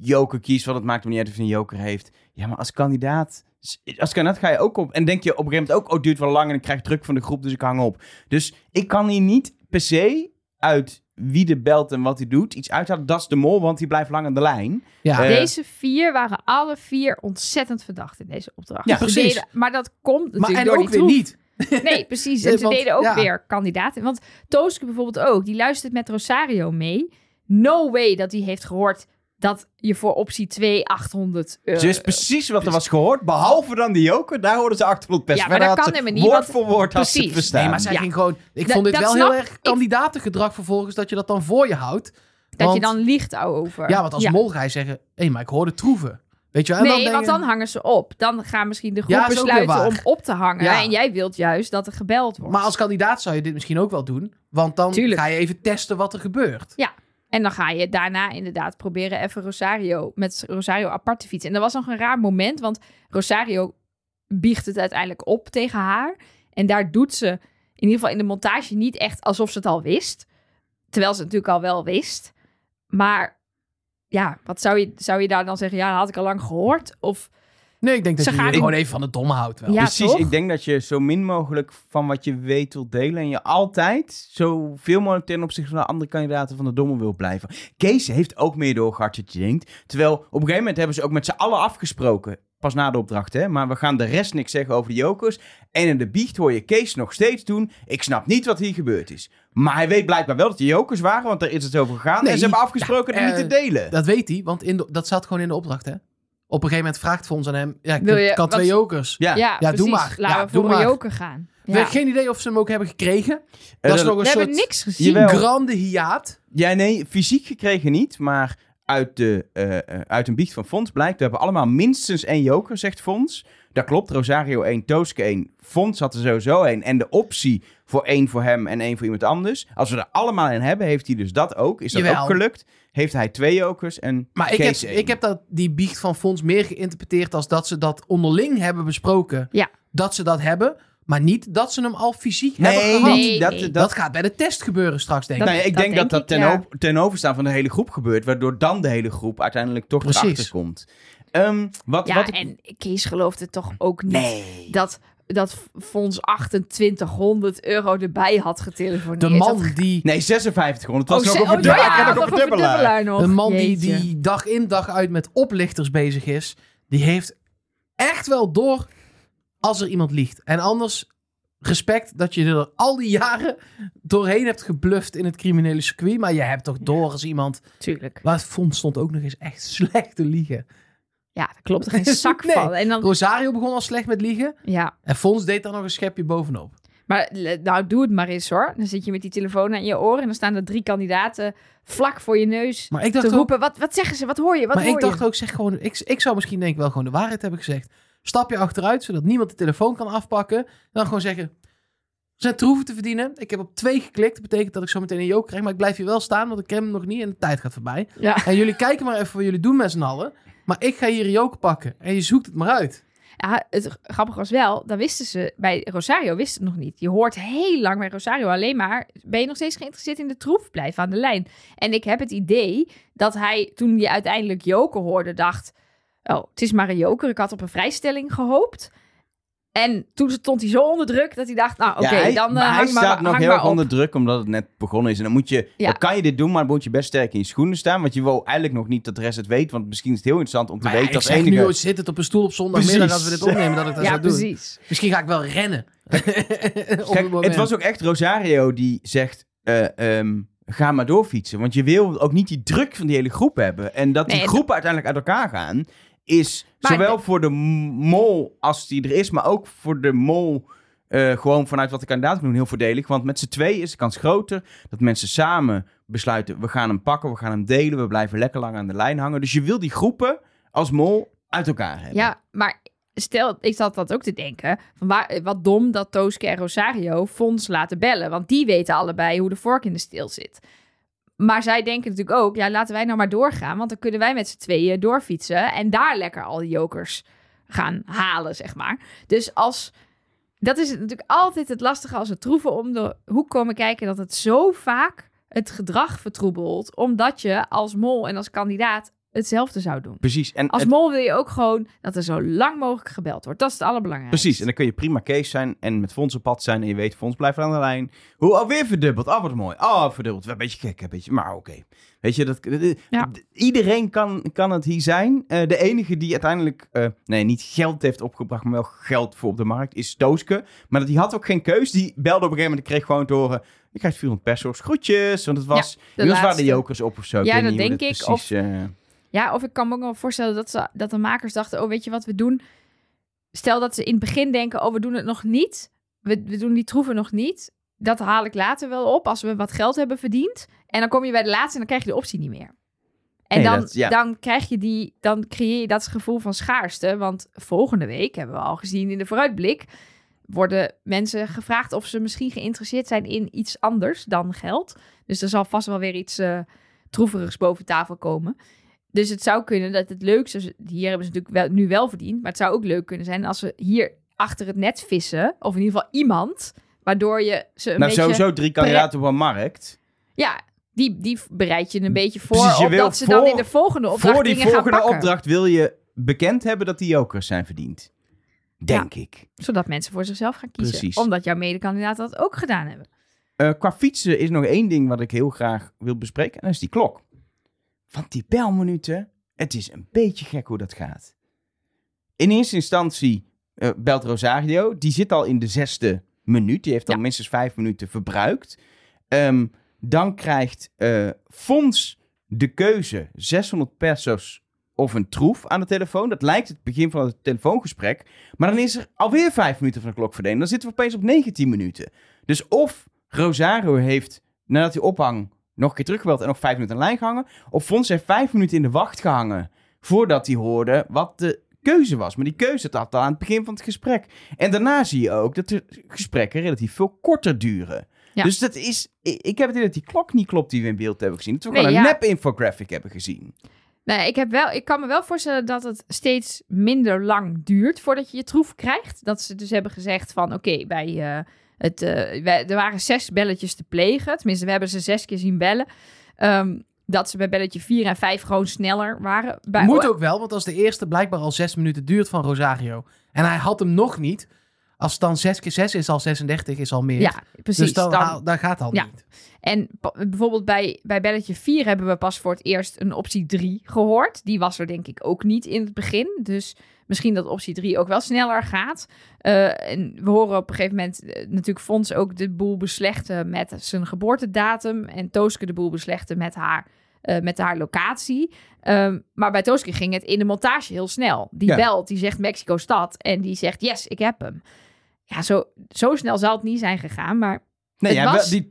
joker kiest, want het maakt hem niet uit of hij een joker heeft. Ja, maar als kandidaat, als kandidaat ga je ook op en denk je op een gegeven moment ook, oh, het duurt wel lang en ik krijg druk van de groep, dus ik hang op. Dus ik kan hier niet per se uit wie de belt en wat hij doet iets uithalen. Dat is de mol, want die blijft lang aan de lijn. Ja, Eh, deze vier waren alle vier ontzettend verdacht in deze opdracht. Ja, Ze precies. deden- maar dat komt maar natuurlijk en door ook die weer troef. niet. Nee, precies. En ze want- deden ook ja. weer kandidaten. Want Tooske bijvoorbeeld ook. Die luistert met Rosario mee. No way dat hij heeft gehoord dat je voor optie 2 800 euro... dus precies wat er was gehoord, behalve dan die joker, daar hoorden ze 800 pers. Ja, maar dat kan helemaal niet, Woord voor woord had ze het Precies. verstaan. Nee, maar zij Ja. ging gewoon... Ik Dat- vond dit dat wel snap heel erg ik. kandidatengedrag vervolgens, dat je dat dan voor je houdt. dat want- je dan liegt over. Ja, want als Ja. mol ga je zeggen, hé, hey, maar ik hoorde troeven. Weet je wel? En Nee, denk want je- dan hangen ze op. Dan gaan misschien de groep Ja, is ook weer besluiten om op te hangen. Ja. En jij wilt juist dat er gebeld wordt. Maar als kandidaat zou je dit misschien ook wel doen. Want dan Tuurlijk. ga je even testen wat er gebeurt. En dan ga je daarna inderdaad proberen even Rosario met Rosario apart te fietsen. En dat was nog een raar moment, want Rosario biegt het uiteindelijk op tegen haar. En daar doet ze in ieder geval in de montage niet echt alsof ze het al wist. Terwijl ze het natuurlijk al wel wist. Maar ja, wat zou je, zou je daar dan zeggen? Ja, dat had ik al lang gehoord. Of Nee, ik denk dat Ze je gaan je in- gewoon even van het domme houdt wel. Ja, Precies, toch? ik denk dat je zo min mogelijk van wat je weet wilt delen. En je altijd zoveel mogelijk ten opzichte van de andere kandidaten van de domme wil blijven. Kees heeft ook meer doorgehad dat je denkt. Terwijl op een gegeven moment hebben ze ook met z'n allen afgesproken. Pas na de opdracht, hè. Maar we gaan de rest niks zeggen over de jokers. En in de biecht hoor je Kees nog steeds doen. Ik snap niet wat hier gebeurd is. Maar hij weet blijkbaar wel dat de jokers waren, want daar is het over gegaan. Nee, en ze hebben afgesproken ja, niet te eh, delen. Dat weet hij, want in de- dat zat gewoon in de opdracht, hè? Op een gegeven moment vraagt Fons aan hem... Ja, ik Wil je- had twee wat- jokers. ja. ja, doe precies. maar. Laten Ja, we doe voor een maar. joker gaan. We Ja. hebben geen idee of ze hem ook hebben gekregen. Dat is nog een We hebben niks gezien. Jawel. grande hiaat. Ja, nee, fysiek gekregen niet, maar uit, de, eh, eh, uit een biecht van Fons blijkt, we hebben allemaal minstens één joker, zegt Fons. Dat klopt, Rosario 1, Tooske 1, Fons had er sowieso één. En de optie voor één voor hem en één voor iemand anders. Als we er allemaal in hebben, heeft hij dus dat ook. Is dat Jawel. ook gelukt? Heeft hij twee jokers en Maar ik heb, één. ik heb dat, die biecht van Fons meer geïnterpreteerd als dat ze dat onderling hebben besproken. Ja. Dat ze dat hebben, maar niet dat ze hem al fysiek hebben Nee, gehad. Nee, dat, nee. dat, Dat gaat bij de test gebeuren straks, denk ik. Dat- ja, ik dat denk dat denk dat ik, ten, ja. op- ten overstaan van de hele groep gebeurt, waardoor dan de hele groep uiteindelijk toch Precies. erachter komt. Ehm, wat, Ja, wat ik- en Kees gelooft het toch ook niet. Nee. dat, dat Fons 2800 euro erbij had getelefoneerd. De man Dat- die, Nee, 5600. Het was Oh, nog ze- een oh, ja, de man die, die dag in dag uit met oplichters bezig is, die heeft echt wel door als er iemand liegt. En anders respect dat je er al die jaren doorheen hebt gebluft in het criminele circuit. Maar je hebt toch door als iemand... Tuurlijk. Waar vond stond ook nog eens echt slecht te liegen. Ja, daar klopt er geen zak Nee. van. En dan, Rosario begon al slecht met liegen. ja, En Fons deed daar nog een schepje bovenop. maar le- nou, doe het maar eens hoor. Dan zit je met die telefoon aan je oor en dan staan er drie kandidaten vlak voor je neus Maar ik te dacht ook, roepen. Wat, wat zeggen ze? Wat hoor je? Wat maar hoor ik dacht je? ook zeg gewoon, ik, ik zou misschien denk ik wel gewoon de waarheid hebben gezegd. Stap je achteruit, zodat niemand de telefoon kan afpakken. Dan gewoon zeggen, er zijn troeven te verdienen. Ik heb op twee geklikt. Dat betekent dat ik zo meteen een joker krijg. Maar ik blijf hier wel staan, want ik ken hem nog niet en de tijd gaat voorbij. Ja. En jullie kijken maar even wat jullie doen met z'n allen. Maar ik ga hier een joker pakken. En je zoekt het maar uit. Ja, het grappige was wel, dan wisten ze, bij Rosario wist het nog niet. Je hoort heel lang bij Rosario alleen maar, ben je nog steeds geïnteresseerd in de troef? Blijf aan de lijn. En ik heb het idee dat hij, toen je uiteindelijk joker hoorde, dacht, oh, het is maar een joker. Ik had op een vrijstelling gehoopt. En toen stond hij zo onder druk dat hij dacht, nou oké, Ja, hij- dan uh, maar hij hang staat maar, nog hang heel erg onder druk, omdat het net begonnen is. En dan, moet je, Ja. dan kan je dit doen, maar dan moet je best sterk in je schoenen staan. Want je wil eigenlijk nog niet dat de rest het weet. Want misschien is het heel interessant om te Maar ja, weten ik zeg enige... nu, zit het op een stoel op zondagmiddag als we dit opnemen, dat ik dat Ja, zou doen. precies. Misschien ga ik wel rennen. Op Kijk, het moment. het was ook echt Rosario die zegt... eh, ehm, ga maar doorfietsen. Want je wil ook niet die druk van die hele groep hebben. En dat die Nee, groepen uiteindelijk uit elkaar gaan... is Maar zowel de- voor de mol als die er is, maar ook voor de mol eh, gewoon vanuit wat de kandidaten doen heel voordelig. Want met z'n twee is de kans groter dat mensen samen besluiten, we gaan hem pakken, we gaan hem delen, we blijven lekker lang aan de lijn hangen. Dus je wil die groepen als mol uit elkaar hebben. Ja, maar stel, ik zat dat ook te denken. Van waar, wat dom dat Tooske en Rosario Fons laten bellen. Want die weten allebei hoe de vork in de steel zit. Maar zij denken natuurlijk ook, ja, laten wij nou maar doorgaan. Want dan kunnen wij met z'n tweeën doorfietsen. En daar lekker al die jokers gaan halen, zeg maar. Dus als... Dat is natuurlijk altijd het lastige als we troeven om de hoek komen kijken... dat het zo vaak het gedrag vertroebelt... omdat je als mol en als kandidaat hetzelfde zou doen. Precies. En Als het- mol wil je ook gewoon dat er zo lang mogelijk gebeld wordt. Dat is het allerbelangrijkste. Precies, en dan kun je prima Kees zijn en met Fons op pad zijn. En je weet, Fons blijft aan de lijn. Hoe alweer verdubbeld. Oh, wat mooi. Oh, verdubbeld. Een beetje gek, een beetje. Maar oké. Weet je, dat, Ja. iedereen kan, kan het hier zijn. Eh, de enige die uiteindelijk, eh, nee, niet geld heeft opgebracht, maar wel geld voor op de markt, is Tooske. Maar die had ook geen keus. Die belde op een gegeven moment en kreeg gewoon te horen... Je krijgt 400 pesos. Groetjes. Want het was... de inmiddels waren de jokers op of zo. Ik Ja, dat denk ik. Precies, eh, Ja, of ik kan me ook wel voorstellen dat, ze, dat de makers dachten... oh, weet je wat we doen? Stel dat ze in het begin denken... oh, we doen het nog niet. We, we doen die troeven nog niet. Dat haal ik later wel op als we wat geld hebben verdiend. En dan kom je bij de laatste en dan krijg je de optie niet meer. En Nee, dan, dat- ja. dan krijg je die, dan creëer je dat gevoel van schaarste. Want volgende week, hebben we al gezien in de vooruitblik, worden mensen gevraagd of ze misschien geïnteresseerd zijn in iets anders dan geld. Dus er zal vast wel weer iets eh troeverigs boven tafel komen. Dus het zou kunnen dat het leukste, hier hebben ze natuurlijk wel, nu wel verdiend, maar het zou ook leuk kunnen zijn als ze hier achter het net vissen, of in ieder geval iemand, waardoor je ze een nou, beetje... sowieso drie kandidaten op een markt. Ja, die, die bereid je een beetje voor, Precies, je op wil dat ze dan in de volgende opdracht Voor die volgende opdracht wil je bekend hebben dat die jokers zijn verdiend. Denk ik. Zodat mensen voor zichzelf gaan kiezen. Precies. Omdat jouw medekandidaten dat ook gedaan hebben. Eh, qua fietsen is nog één ding wat ik heel graag wil bespreken. En dat is die klok. Want die belminuten, het is een beetje gek hoe dat gaat. In eerste instantie eh, belt Rosario. Die zit al in de zesde minuut. Die heeft al Ja. minstens vijf minuten verbruikt. Ehm, dan krijgt eh Fons de keuze 600 pesos of een troef aan de telefoon. Dat lijkt het begin van het telefoongesprek. Maar dan is er alweer vijf minuten van de klok verdwenen. Dan zitten we opeens op 19 minuten. Dus of Rosario heeft, nadat hij ophang, nog een keer teruggebeld en nog vijf minuten aan de lijn gehangen. Of Fons heeft vijf minuten in de wacht gehangen voordat hij hoorde wat de keuze was. Maar die keuze zat al aan het begin van het gesprek. En daarna zie je ook dat de gesprekken relatief veel korter duren. Ja. Dus dat is, ik heb het idee dat die klok niet klopt die we in beeld hebben gezien. Dat we Nee, gewoon een ja. nep-infographic hebben gezien. Nou, ik, heb wel, ik kan me wel voorstellen dat het steeds minder lang duurt voordat je je troef krijgt. Dat ze dus hebben gezegd van oké, bij eh, het, eh, wij- er waren zes belletjes te plegen. Tenminste, we hebben ze zes keer zien bellen. Ehm, dat ze bij belletje 4 en 5 gewoon sneller waren. Bij, Moet ook wel, want als de eerste blijkbaar al zes minuten duurt van Rosario. En hij had hem nog niet. Als het dan 6 keer 6 is al 36, is al meer. Ja, precies. dus dan, Dan- gaat al Ja. niet. En bijvoorbeeld bij, bij belletje 4 hebben we pas voor het eerst een optie 3 gehoord. Die was er denk ik ook niet in het begin. Dus misschien dat optie 3 ook wel sneller gaat. Eh, en we horen op een gegeven moment eh, natuurlijk Fons ook de boel beslechten met zijn geboortedatum. En Tooske de boel beslechten met haar, eh, met haar locatie. Ehm, maar bij Tooske ging het in de montage heel snel. Die Ja. belt, die zegt Mexico-stad. En die zegt yes, ik heb hem. Ja, zo, zo snel zal het niet zijn gegaan. Maar Nee, Het ja, was die de,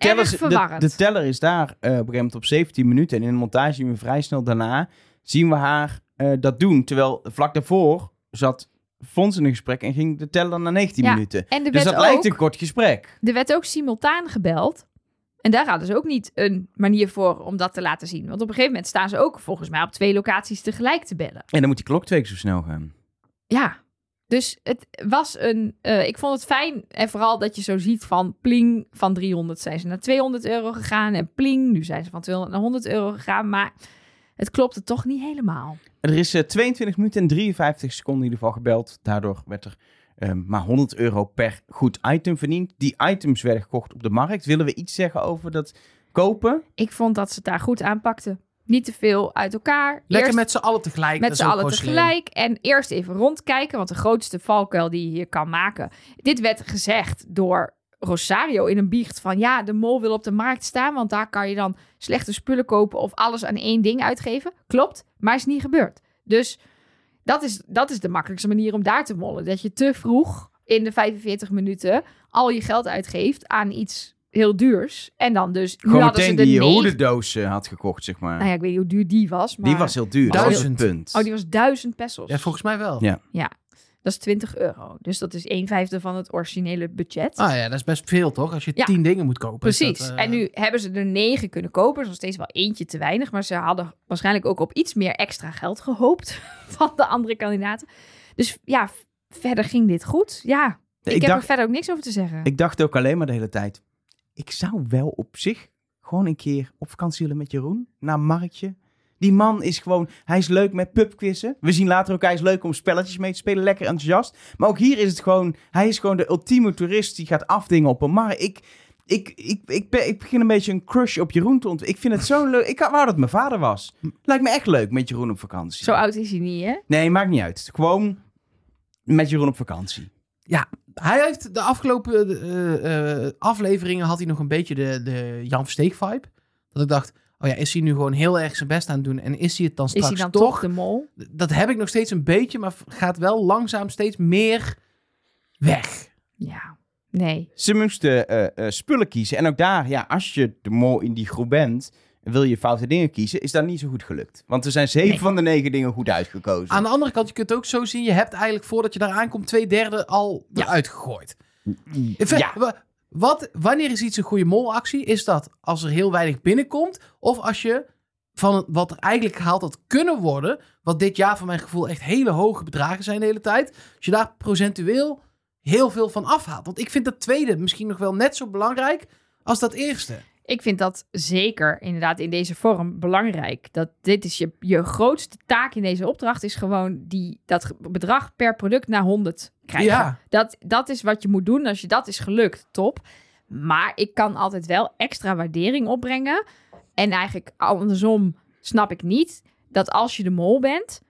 teller is daar op een gegeven moment op 17 minuten. En in de montage zien we vrij snel daarna, zien we haar dat doen. Terwijl vlak daarvoor zat Fons in een gesprek en ging de teller naar 19 Ja, minuten. en Dus dat lijkt een kort gesprek. Er werd ook simultaan gebeld. En daar hadden ze ook niet een manier voor om dat te laten zien. Want op een gegeven moment staan ze ook volgens mij op twee locaties tegelijk te bellen. En dan moet die klok twee keer zo snel gaan. Ja, dus het was een. eh, ik vond het fijn en vooral dat je zo ziet van pling van 300 zijn ze naar 200 euro gegaan en pling nu zijn ze van 200 naar 100 euro gegaan, maar het klopte toch niet helemaal. Er is eh, 22 minuten en 53 seconden in ieder geval gebeld. Daardoor werd er eh, maar 100 euro per goed item verdiend. Die items werden gekocht op de markt. Willen we iets zeggen over dat kopen? Ik vond dat ze het daar goed aanpakten. Niet te veel uit elkaar. Lekker Eerst- met z'n allen tegelijk. Met z'n allen tegelijk. En eerst even rondkijken. Want de grootste valkuil die je hier kan maken. Dit werd gezegd door Rosario in een biecht van... Ja, de mol wil op de markt staan. Want daar kan je dan slechte spullen kopen... of alles aan één ding uitgeven. Klopt, maar is niet gebeurd. Dus Dat is, dat is de makkelijkste manier om daar te mollen. Dat je te vroeg in de 45 minuten al je geld uitgeeft aan iets heel duurs. En dan dus... nu Gewoon hadden ze meteen de die hoedendoos had gekocht, zeg maar. Nou ja, ik weet niet hoe duur die was. Maar... Die was heel duur, dat was het Duizend. punt. Oh, die was 1000 pesos. Ja, volgens mij wel. Ja. Dat is 20 euro. Dus dat is 1 vijfde van het originele budget. Ah ja, dat is best veel toch? Als je Ja. tien dingen moet kopen. Precies. dat, eh, En nu hebben ze er negen kunnen kopen. Is nog steeds wel eentje te weinig. Maar ze hadden waarschijnlijk ook op iets meer extra geld gehoopt van de andere kandidaten. Dus ja, verder ging dit goed. Ja, ik, Ik heb dacht- er verder ook niks over te zeggen. Ik dacht ook alleen maar de hele tijd. Ik zou wel op zich gewoon een keer op vakantie willen met Jeroen. Naar een marktje. Die man is gewoon, hij is leuk met pubquizzen. We zien later ook, hij is leuk om spelletjes mee te spelen. Lekker enthousiast. Maar ook hier is het gewoon, hij is gewoon de ultieme toerist die gaat afdingen op een markt. Ik, ik, ik, ik, begin een beetje een crush op Jeroen te ontwikkelen. Ik vind het zo leuk. Ik wou dat mijn vader was. Lijkt me echt leuk met Jeroen op vakantie. Zo oud is hij niet, hè? Nee, maakt niet uit. Gewoon met Jeroen op vakantie. Hij heeft de afgelopen eh, eh, afleveringen had hij nog een beetje de, de Jan Versteek vibe. Dat ik dacht, oh ja, is hij nu gewoon heel erg zijn best aan het doen en is hij het dan Is straks hij dan toch? toch de mol? Dat heb ik nog steeds een beetje, maar gaat wel langzaam steeds meer weg. Ja, nee. Ze moesten eh, eh, spullen kiezen. En ook daar, ja, als je de mol in die groep bent, en wil je foute dingen kiezen, is dat niet zo goed gelukt. Want er zijn zeven Nee. van de negen dingen goed uitgekozen. Aan de andere kant, je kunt het ook zo zien, je hebt eigenlijk voordat je daar aankomt twee derde al Ja. eruit gegooid. In feite, Ja. Wa- Wat, wanneer is iets een goede molactie? Is dat als er heel weinig binnenkomt? Of als je van wat er eigenlijk gehaald had kunnen worden... wat dit jaar van mijn gevoel echt hele hoge bedragen zijn de hele tijd... als je daar procentueel heel veel van afhaalt. Want ik vind dat tweede misschien nog wel net zo belangrijk als dat eerste. Ik vind dat zeker inderdaad in deze vorm belangrijk. Dat dit is je, je grootste taak in deze opdracht is gewoon die, dat bedrag per product naar 100 krijgen. Ja. Dat, dat is wat je moet doen. Als je dat is gelukt, top. Maar ik kan altijd wel extra waardering opbrengen. En eigenlijk andersom snap ik niet dat als je de mol bent,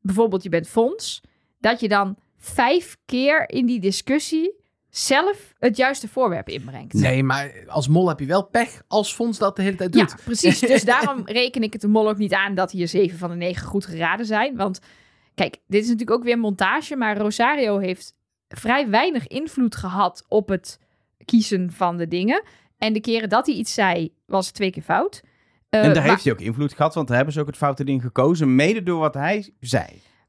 bijvoorbeeld je bent fonds, dat je dan vijf keer in die discussie zelf het juiste voorwerp inbrengt. Nee, maar als mol heb je wel pech als fonds dat de hele tijd doet. Ja, precies. Dus daarom reken ik het de mol ook niet aan dat hier zeven van de negen goed geraden zijn. Want kijk, dit is natuurlijk ook weer montage, maar Rosario heeft vrij weinig invloed gehad op het kiezen van de dingen. En de keren dat hij iets zei, was het twee keer fout. Eh, en daar maar, heeft hij ook invloed gehad, want daar hebben ze ook het foute ding gekozen, mede door wat hij zei.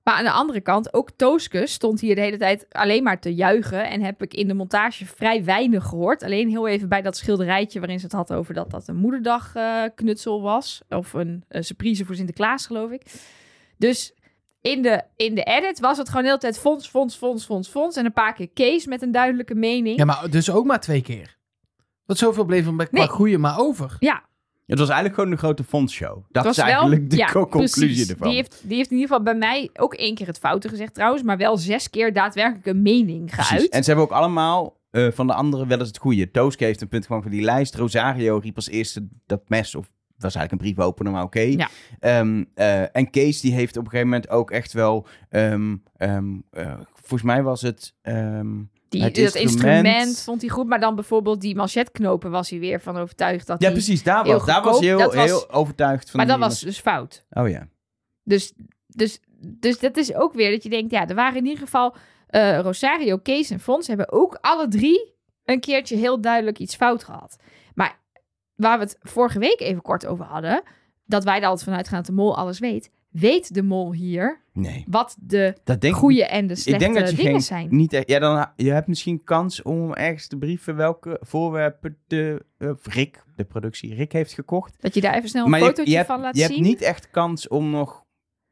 Maar aan de andere kant, ook Tooske stond hier de hele tijd alleen maar te juichen. En heb ik in de montage vrij weinig gehoord. Alleen heel even bij dat schilderijtje waarin ze het had over dat dat een moederdag eh, knutsel was. Of een, een surprise voor Sinterklaas, geloof ik. Dus in de, in de edit was het gewoon de hele tijd fonds, fonds, fonds, fonds, fonds. En een paar keer Kees met een duidelijke mening. Ja, maar dus ook maar twee keer. Want zoveel bleef er bij- qua Nee. goeie maar over. Ja, Het was eigenlijk gewoon een grote fondsshow. Dat is was wel... eigenlijk de ja, conclusie precies. ervan. Die heeft, die heeft in ieder geval bij mij ook één keer het foute gezegd trouwens. Maar wel zes keer daadwerkelijk een mening Precies. geuit. En ze hebben ook allemaal eh, van de anderen wel eens het goede. Tooske heeft een punt gewoon van die lijst. Rosario riep als eerste dat mes, of was eigenlijk een briefopener, maar oké. Ja. Ehm, eh, en Kees die heeft op een gegeven moment ook echt wel, ehm, ehm, eh, volgens mij was het... Die, Het dat instrument- instrument... vond hij goed, maar dan bijvoorbeeld die manchetknopen was hij weer van overtuigd dat ja, precies, daar was, daar was hij heel, was- heel overtuigd van. Maar dat was dus fout. Oh ja. Dus, dus, dus dat is ook weer dat je denkt, ja, er waren in ieder geval eh, Rosario, Kees en Fons hebben ook alle drie een keertje heel duidelijk iets fout gehad. Maar waar we het vorige week even kort over hadden, dat wij er altijd vanuit gaan dat de mol alles weet. Weet de mol hier Nee. wat de Dat denk goede en de ik slechte denk dat je dingen geen, zijn? niet echt, ja, dan, je hebt misschien kans om ergens te brieven welke voorwerpen de eh, Rick, de productie Rick heeft gekocht. Dat je daar even snel een maar je, fotootje je hebt, van laat je zien. hebt niet echt kans om nog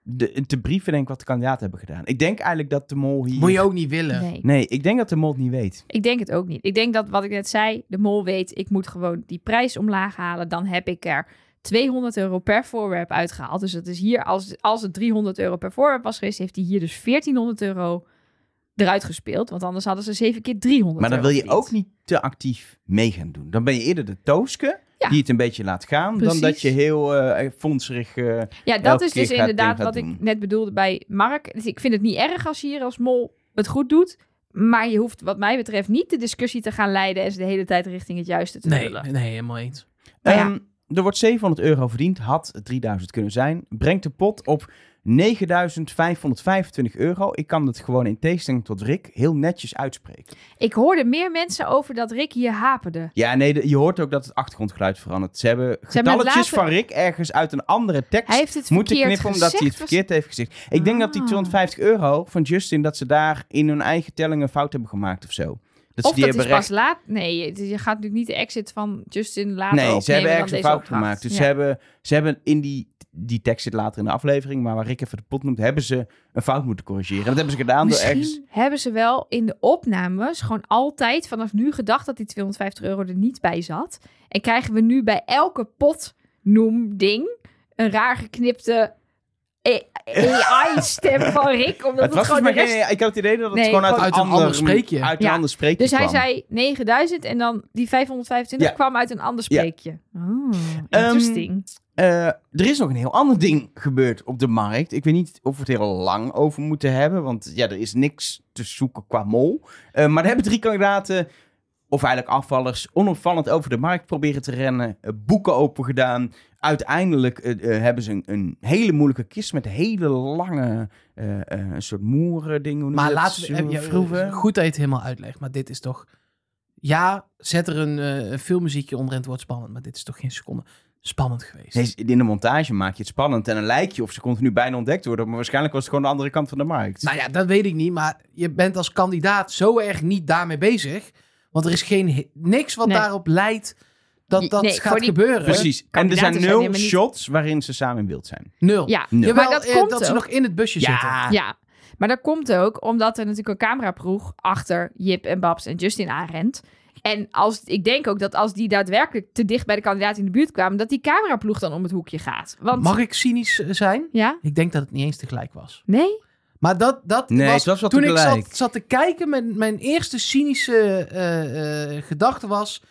de, te brieven denk ik wat de kandidaten hebben gedaan. Ik denk eigenlijk dat de mol hier... Moet je ook niet willen. Nee. Nee, ik denk dat de mol het niet weet. Ik denk het ook niet. Ik denk dat wat ik net zei, de mol weet, ik moet gewoon die prijs omlaag halen. Dan heb ik er 200 euro per voorwerp uitgehaald. Dus dat is hier, als, als het 300 euro per voorwerp was geweest, heeft hij hier dus 1400 euro eruit gespeeld. Want anders hadden ze 7 keer 300 Maar dan euro wil je verdiend. ook niet te actief mee gaan doen. Dan ben je eerder de tooske Ja. die het een beetje laat gaan, dan dat je heel eh fondserig... eh, Ja, dat elke is dus inderdaad wat ik net bedoelde bij Mark. Dus ik vind het niet erg als je hier als mol het goed doet. Maar je hoeft wat mij betreft niet de discussie te gaan leiden en ze de hele tijd richting het juiste te Nee, vullen. nee, helemaal eens. Ja. Er wordt 700 euro verdiend, had het 3000 kunnen zijn. Brengt de pot op 9525 euro. Ik kan het gewoon in tegenstelling tot Rick heel netjes uitspreken. Ik hoorde meer mensen over dat Rick hier haperde. Ja, nee, de- je hoort ook dat het achtergrondgeluid verandert. Ze hebben getalletjes later- van Rick ergens uit een andere tekst Hij heeft het moeten knippen omdat hij het gezegd, verkeerd heeft gezegd. Ik denk dat die Ah. 250 euro van Justin, dat ze daar in hun eigen telling een fout hebben gemaakt of zo. Of die dat is hebben pas laat. Nee, je je gaat natuurlijk niet de exit van Justin later Nee, ze hebben ergens een fout opdracht. gemaakt. Dus Ja. ze, hebben, ze hebben in die, die tekst zit later in de aflevering, maar waar Rick even de pot noemt, hebben ze een fout moeten corrigeren. En dat hebben ze gedaan door Misschien ergens... hebben ze wel in de opnames gewoon altijd vanaf nu gedacht dat die 250 euro er niet bij zat. En krijgen we nu bij elke potnoem-ding een raar geknipte AI-stem van Rick. Omdat Het het, was gewoon rest... geen... Ik had het idee dat het Nee, gewoon uit, een uit een ander, ander spreekje. Uit een Ja. ander spreekje Dus hij zei 9000 en dan die 525 Ja. kwam uit een ander Ja. spreekje. Oh, Ehm, interesting. Eh, er is nog een heel ander ding gebeurd op de markt. Ik weet niet of we het heel lang over moeten hebben, want ja, er is niks te zoeken qua mol. Eh, maar er hebben drie kandidaten, of eigenlijk afvallers, onopvallend over de markt proberen te rennen. eh, boeken open gedaan. Uiteindelijk eh, eh, hebben ze een, een hele moeilijke kist met hele lange, een soort moeren ding. Hoe noem Maar laten we... Vroeven. Goed dat je het helemaal uitlegt, maar dit is toch... Ja, zet er een, filmmuziekje onder en het wordt spannend. Maar dit is toch geen seconde spannend geweest. Nee, in de montage maak je het spannend en een lijkt je of ze continu bijna ontdekt worden. Maar waarschijnlijk was het gewoon de andere kant van de markt. Nou ja, dat weet ik niet. Maar je bent als kandidaat zo erg niet daarmee bezig. Want er is geen, niks wat Nee. daarop leidt dat dat Nee, gaat die- gebeuren. Precies. En er zijn nul shots waarin ze samen in beeld zijn. Nul. Ja, Nul. Jawel, maar dat eh, komt dat ze nog in het busje zitten. Ja, maar dat komt ook omdat er natuurlijk een cameraploeg achter Jip en Babs en Justin aanrent. En als, ik denk ook dat als die daadwerkelijk te dicht bij de kandidaat in de buurt kwamen, dat die cameraploeg dan om het hoekje gaat. Want, Mag ik cynisch eh, zijn? Ja? Ik denk dat het niet eens tegelijk was. Nee? Maar dat, dat Nee, was, het was wel toen ik zat, zat te kijken, mijn, mijn eerste cynische eh, eh, gedachte was...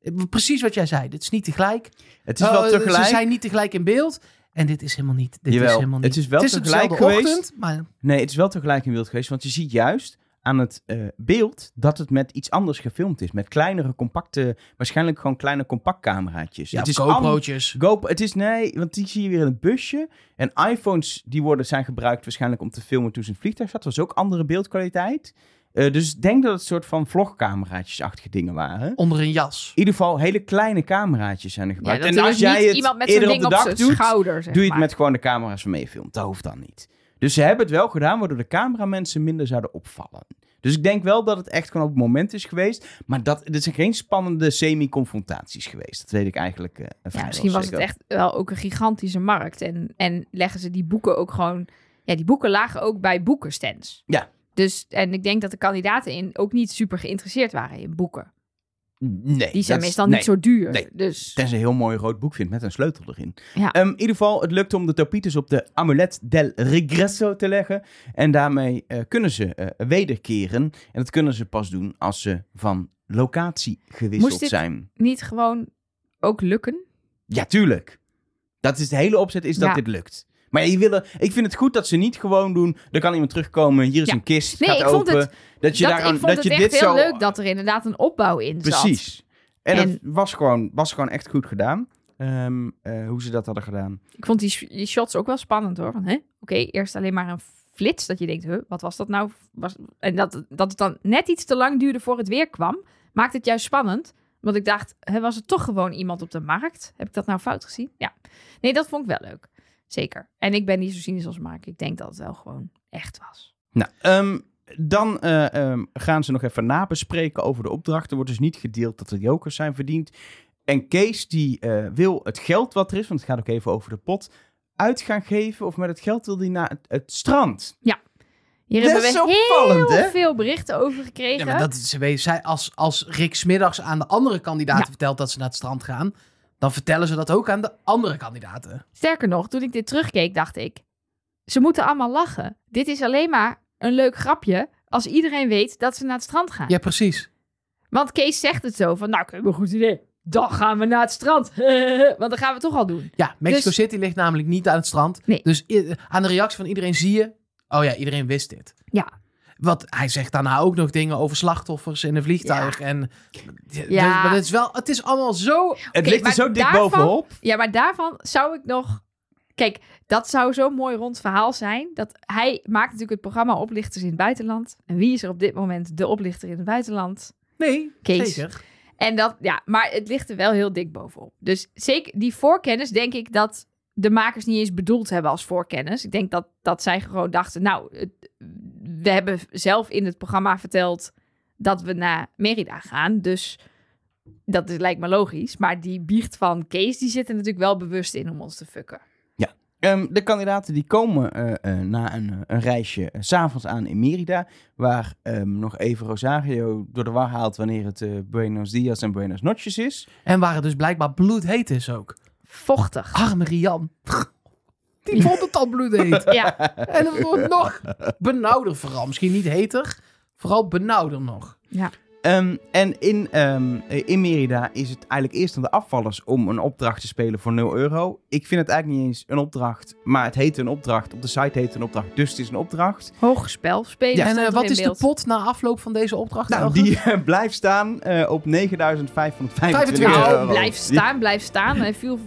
eh, Precies wat jij zei. Dit is niet tegelijk. Het is Oh, wel eh, tegelijk. Ze zijn niet tegelijk in beeld. En dit is helemaal niet. Dit Jawel, is helemaal niet. het is wel het tegelijk dezelfde geweest. Ochtend, maar Nee, het is wel tegelijk in beeld geweest. Want je ziet juist aan het eh, beeld dat het met iets anders gefilmd is. Met kleinere, compacte, waarschijnlijk gewoon kleine compactcameraatjes. ja, het is GoPro'tjes. Go, het is nee, want die zie je weer in het busje. En iPhones die worden, zijn gebruikt waarschijnlijk om te filmen toen ze in het vliegtuig zat. Dat was ook andere beeldkwaliteit. Eh, dus denk dat het een soort van vlogcameraatjes-achtige dingen waren. Onder een jas. In ieder geval hele kleine cameraatjes zijn er gebruikt. en als jij het iemand met eerder op ding de op dag zijn doet, schouder, zeg doe je het maar. met gewoon de camera's van meefilmt. Dat hoeft dan niet. Dus ze hebben het wel gedaan, waardoor de cameramensen minder zouden opvallen. Dus ik denk wel dat het echt gewoon op het moment is geweest. Maar dat, dit zijn geen spannende semi-confrontaties geweest. Dat weet ik eigenlijk eh Ja, misschien was het echt wel ook een gigantische markt. En, en leggen ze die boeken ook gewoon... Ja, die boeken lagen ook bij boekenstands. Ja. Dus, en ik denk dat de kandidaten in ook niet super geïnteresseerd waren in boeken. Nee, Die zijn meestal nee. niet zo duur. Nee. Dus Tenzij een heel mooi rood boek vindt met een sleutel erin. Ja. Ehm, in ieder geval, het lukt om de topitos op de amulet del regresso te leggen. En daarmee eh, kunnen ze eh, wederkeren. En dat kunnen ze pas doen als ze van locatie gewisseld Moest dit- zijn. niet gewoon ook lukken. Ja, tuurlijk. Dat is de hele opzet, is dat Ja. dit lukt. Maar je willen, ik vind het goed dat ze niet gewoon doen. Er kan iemand terugkomen. Hier is Ja. een kist. Nee, gaat ik vond open. het- dat je dat, daaraan, ik vond dat het je echt dit heel zo. leuk dat er inderdaad een opbouw in zat. Precies. En, En- dat was gewoon, was gewoon echt goed gedaan. Ehm, eh, hoe ze dat hadden gedaan. Ik vond die, die shots ook wel spannend hoor. Van, hè? Oké, eerst alleen maar een flits. Dat je denkt, huh, wat was dat nou? Was, en dat, dat het dan net iets te lang duurde voor het weer kwam. Maakt het juist spannend. Want ik dacht, hè, was het toch gewoon iemand op de markt? Heb ik dat nou fout gezien? Ja. Nee, dat vond ik wel leuk. Zeker. En ik ben niet zo cynisch als Mark. Ik denk dat het wel gewoon echt was. Nou, ehm, dan eh, ehm, gaan ze nog even nabespreken over de opdracht. Er wordt dus niet gedeeld dat er jokers zijn verdiend. En Kees die eh, wil het geld wat er is, want het gaat ook even over de pot, uit gaan geven. Of met het geld wil hij naar het, het strand. Hier Dat hebben is we opvallend, heel hè? veel berichten over gekregen. Ja, maar dat, ze weet, zij, als, als Rick smiddags aan de andere kandidaten Ja. vertelt dat ze naar het strand gaan, dan vertellen ze dat ook aan de andere kandidaten. Sterker nog, toen ik dit terugkeek, dacht ik... Ze moeten allemaal lachen. Dit is alleen maar een leuk grapje als iedereen weet dat ze naar het strand gaan. Ja, precies. Want Kees zegt het zo van, nou, ik heb een goed idee. Dan gaan we naar het strand. Want dat gaan we toch al doen. Ja, Mexico Dus- City ligt namelijk niet aan het strand. Nee. Dus aan de reactie van iedereen zie je, oh ja, iedereen wist dit. Ja. Wat, hij zegt daarna ook nog dingen over slachtoffers in een vliegtuig. En, Ja. ja. Maar het is, wel, het is allemaal zo... Het ligt er zo dik daarvan- bovenop. Ja, maar daarvan zou ik nog... Kijk, dat zou zo'n mooi rond verhaal zijn. Dat hij maakt natuurlijk het programma Oplichters in het buitenland. En wie is er op dit moment de oplichter in het buitenland? Nee, Kees. zeker. En dat, ja, maar het ligt er wel heel dik bovenop. Dus zeker die voorkennis, denk ik dat de makers niet eens bedoeld hebben als voorkennis. Ik denk dat, dat zij gewoon dachten, nou, het- we hebben zelf in het programma verteld dat we naar Merida gaan. Dus dat is, lijkt me logisch. Maar die biecht van Kees, die zit er natuurlijk wel bewust in om ons te fucken. Ehm, de kandidaten die komen eh, eh, na een, eh, een reisje s s'avonds aan in Merida, waar ehm, nog even Rosario door de war haalt wanneer het eh, Buenos Dias en Buenos Noches is. En waar het dus blijkbaar bloedheet is ook. Vochtig. Arme Rian. Die vond het al bloedheet. Ja, En het wordt nog benauwder vooral. Misschien niet heter, vooral benauwder nog. Ehm, en in, ehm, eh, in Merida is het eigenlijk eerst aan de afvallers om een opdracht te spelen voor 0 euro. Ik vind het eigenlijk niet eens een opdracht, maar het heet een opdracht. Op de site heet het een opdracht, dus het is een opdracht. hoog spel. Spelen Ja, en eh, wat is de pot na afloop van deze opdracht? Nou, die eh, blijft staan eh, op 9.525 euro. Nou, blijf staan, blijf staan. Hij viel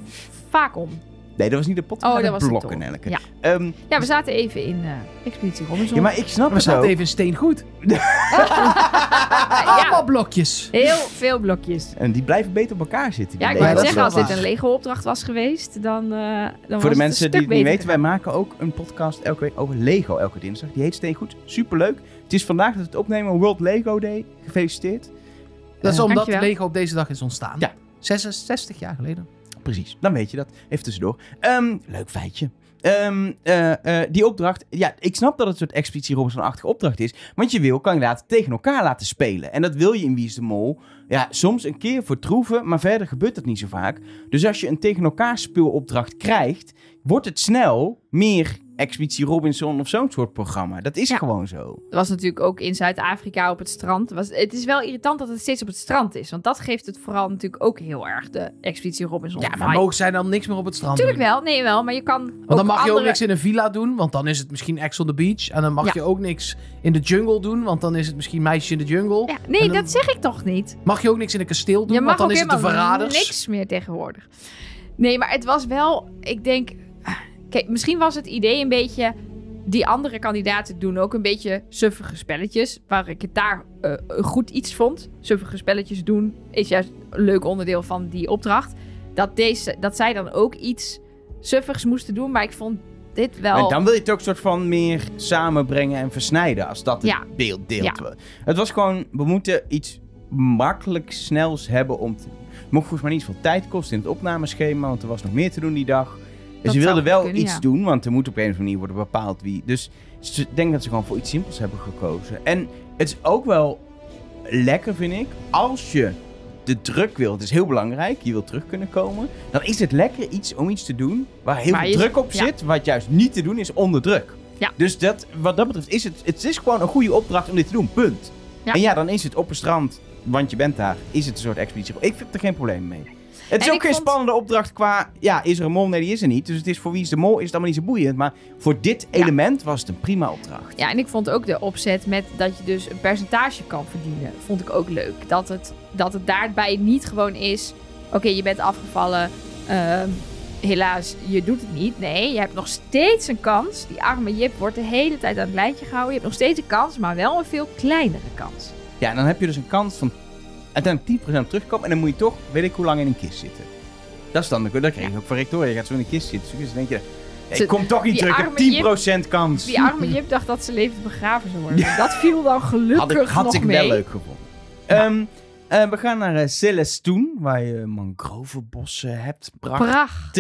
vaak om. Nee, dat was niet de pot, Oh, maar dat de was blokken. Elke. Ja. Ehm, Ja, we zaten even in eh, Expeditie Robinson. ja, maar ik snap We het zaten ook. even in steen goed. ja, Allemaal blokjes. heel veel blokjes. En die blijven beter op elkaar zitten. Ja, ik wou zeggen, als dit een Lego-opdracht was geweest, dan, eh dan was Voor de het mensen die het niet weten, wij maken ook een podcast elke week over Lego elke dinsdag. Die heet Steengoed. Superleuk. Het is vandaag dat we het opnemen, World Lego Day. Gefeliciteerd. Dat is Eh, omdat Dankjewel. Lego op deze dag is ontstaan. Ja. 66 jaar geleden. Precies, dan weet je dat. Even tussendoor. Ehm, leuk feitje. Ehm, eh, eh, die opdracht, ja, ik snap dat het een soort Expeditie Robinson-achtige opdracht is. Want je wil kandidaten tegen elkaar laten spelen. En dat wil je in Wie is de Mol. Ja, soms een keer voor troeven, maar verder gebeurt dat niet zo vaak. Dus als je een tegen elkaar speelopdracht krijgt, wordt het snel meer Expeditie Robinson of zo'n soort programma. Dat is Ja. gewoon zo. Dat was natuurlijk ook in Zuid-Afrika op het strand. Was, het is wel irritant dat het steeds op het strand is. Want dat geeft het vooral natuurlijk ook heel erg de Expeditie Robinson Ja, maar mogen zij dan niks meer op het strand Tuurlijk doen? wel, nee wel. Maar je kan Want dan mag je ook andere... niks in een villa doen, want dan is het misschien Ex on the Beach. En dan mag Ja. je ook niks in de jungle doen, want dan is het misschien Meisje in de Jungle. Ja, nee, dan- dat zeg ik toch niet. Mag je ook niks in een kasteel doen, Je mag want dan ook is het de verraders. niks meer tegenwoordig. Nee, maar het was wel, ik denk... Kijk, misschien was het idee een beetje... Die andere kandidaten doen ook een beetje suffige spelletjes. Waar ik het daar eh, goed iets vond. Suffige spelletjes doen is juist een leuk onderdeel van die opdracht. Dat, deze, dat zij dan ook iets suffigs moesten doen. Maar ik vond dit wel... En dan wil je het ook soort van meer samenbrengen en versnijden. Als dat het Ja. beeld deelt. Ja. Het was gewoon, we moeten iets makkelijk snels hebben om te... Mocht volgens mij niet zoveel tijd kosten in het opnameschema. Want er was nog meer te doen die dag. Dus ze wilden wel kunnen, iets ja. doen. Want er moet op een of andere manier worden bepaald wie. Dus ik denk dat ze gewoon voor iets simpels hebben gekozen. En het is ook wel lekker, vind ik. Als je de druk wil, het is heel belangrijk, je wil terug kunnen komen. Dan is het lekker iets om iets te doen waar heel veel druk op ja. zit. Wat juist niet te doen is onder druk. Ja. Dus dat, wat dat betreft is het, het is gewoon een goede opdracht om dit te doen. Punt. Ja. En ja, dan is het op een strand, want je bent daar, is het een soort expeditie. Ik heb er geen probleem mee. Het is En ook geen vond- spannende opdracht qua, ja, is er een mol? Nee, die is er niet. Dus het is voor wie is de mol, is het allemaal niet zo boeiend. Maar voor dit Ja. element was het een prima opdracht. Ja, en ik vond ook de opzet met dat je dus een percentage kan verdienen, vond ik ook leuk. Dat het, dat het daarbij niet gewoon is, oké, je bent afgevallen, ehm, helaas, je doet het niet. Nee, je hebt nog steeds een kans. Die arme Jip wordt de hele tijd aan het lijntje gehouden. Je hebt nog steeds een kans, maar wel een veel kleinere kans. Ja, en dan heb je dus een kans van uiteindelijk 10% terugkomen. En dan moet je toch, weet ik hoe lang, in een kist zitten. Dat is dan, de- dat kreeg je ook van Rectoria. Je gaat zo in een kist zitten. Dus dan denk je, Ze- ik kom toch niet terug. Ik heb 10% kans. Die arme Jip dacht dat ze levend begraven zou worden. Dat viel dan gelukkig had ik, had nog ik mee. wel leuk gevonden. Ehm, eh, we gaan naar uh, Celestoen, waar je mangrovenbossen hebt. Prachtig.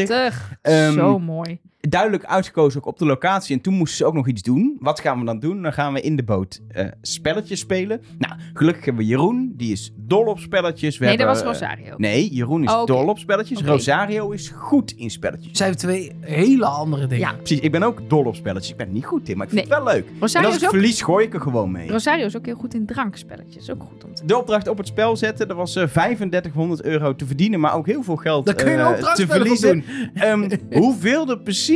Prachtig. Ehm, Zo mooi. Duidelijk uitgekozen ook op de locatie. En toen moesten ze ook nog iets doen. Wat gaan we dan doen? Dan gaan we in de boot eh, spelletjes spelen. Nou, gelukkig hebben we Jeroen. Die is dol op spelletjes. We Nee, dat was hebben, eh, Rosario. Nee, Jeroen is Oh, dol op spelletjes. Rosario is goed in spelletjes. Het zijn twee hele andere dingen. Ja. Precies, ik ben ook dol op spelletjes. Ik ben er niet goed in, maar ik vind Nee. het wel leuk. en Rosario als is, ik ook, verlies, gooi ik er gewoon mee. Rosario is ook heel goed in drankspelletjes. Ook goed om te De opdracht op het spel zetten, er was eh 3500 euro te verdienen, maar ook heel veel geld Daar kun je eh, een te verliezen. doen. Ehm, hoeveel er precies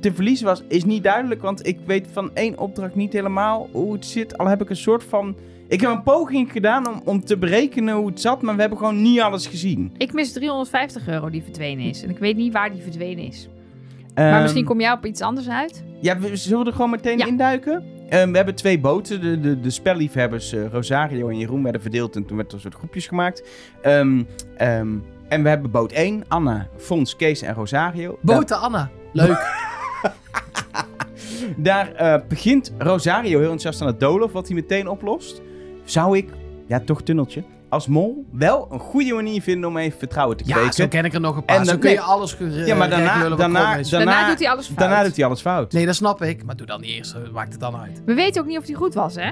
te verliezen was, is niet duidelijk. Want ik weet van één opdracht niet helemaal hoe het zit. Al heb ik een soort van... Ik heb een poging gedaan om, om te berekenen hoe het zat, maar we hebben gewoon niet alles gezien. Ik mis 350 euro die verdwenen is. En ik weet niet waar die verdwenen is. Maar Ehm, misschien kom jij op iets anders uit? Ja, we, zullen we er gewoon meteen Ja. induiken? Ehm, we hebben twee boten. De, de, de spelliefhebbers eh, Rosario en Jeroen werden verdeeld en toen werd er een soort groepjes gemaakt. Ehm, ehm, en we hebben boot 1, Anna, Fons, Kees en Rosario. Boten Anna. Leuk. Daar, daar, eh, begint Rosario heel enthousiast aan het dolen, wat hij meteen oplost. Zou ik, ja toch tunneltje, als mol wel een goede manier vinden om even vertrouwen te Ja, kweken. zo ken ik er nog een paar. En zo dan- kun je nee. alles ge- Ja, maar daarna- wat daarna- krom is. daarna- Daarna doet hij alles fout. Daarna doet hij alles fout. Nee, dat snap ik. Maar doe dan niet eerst. eh, Maakt het dan uit. We weten ook niet of die goed was, hè?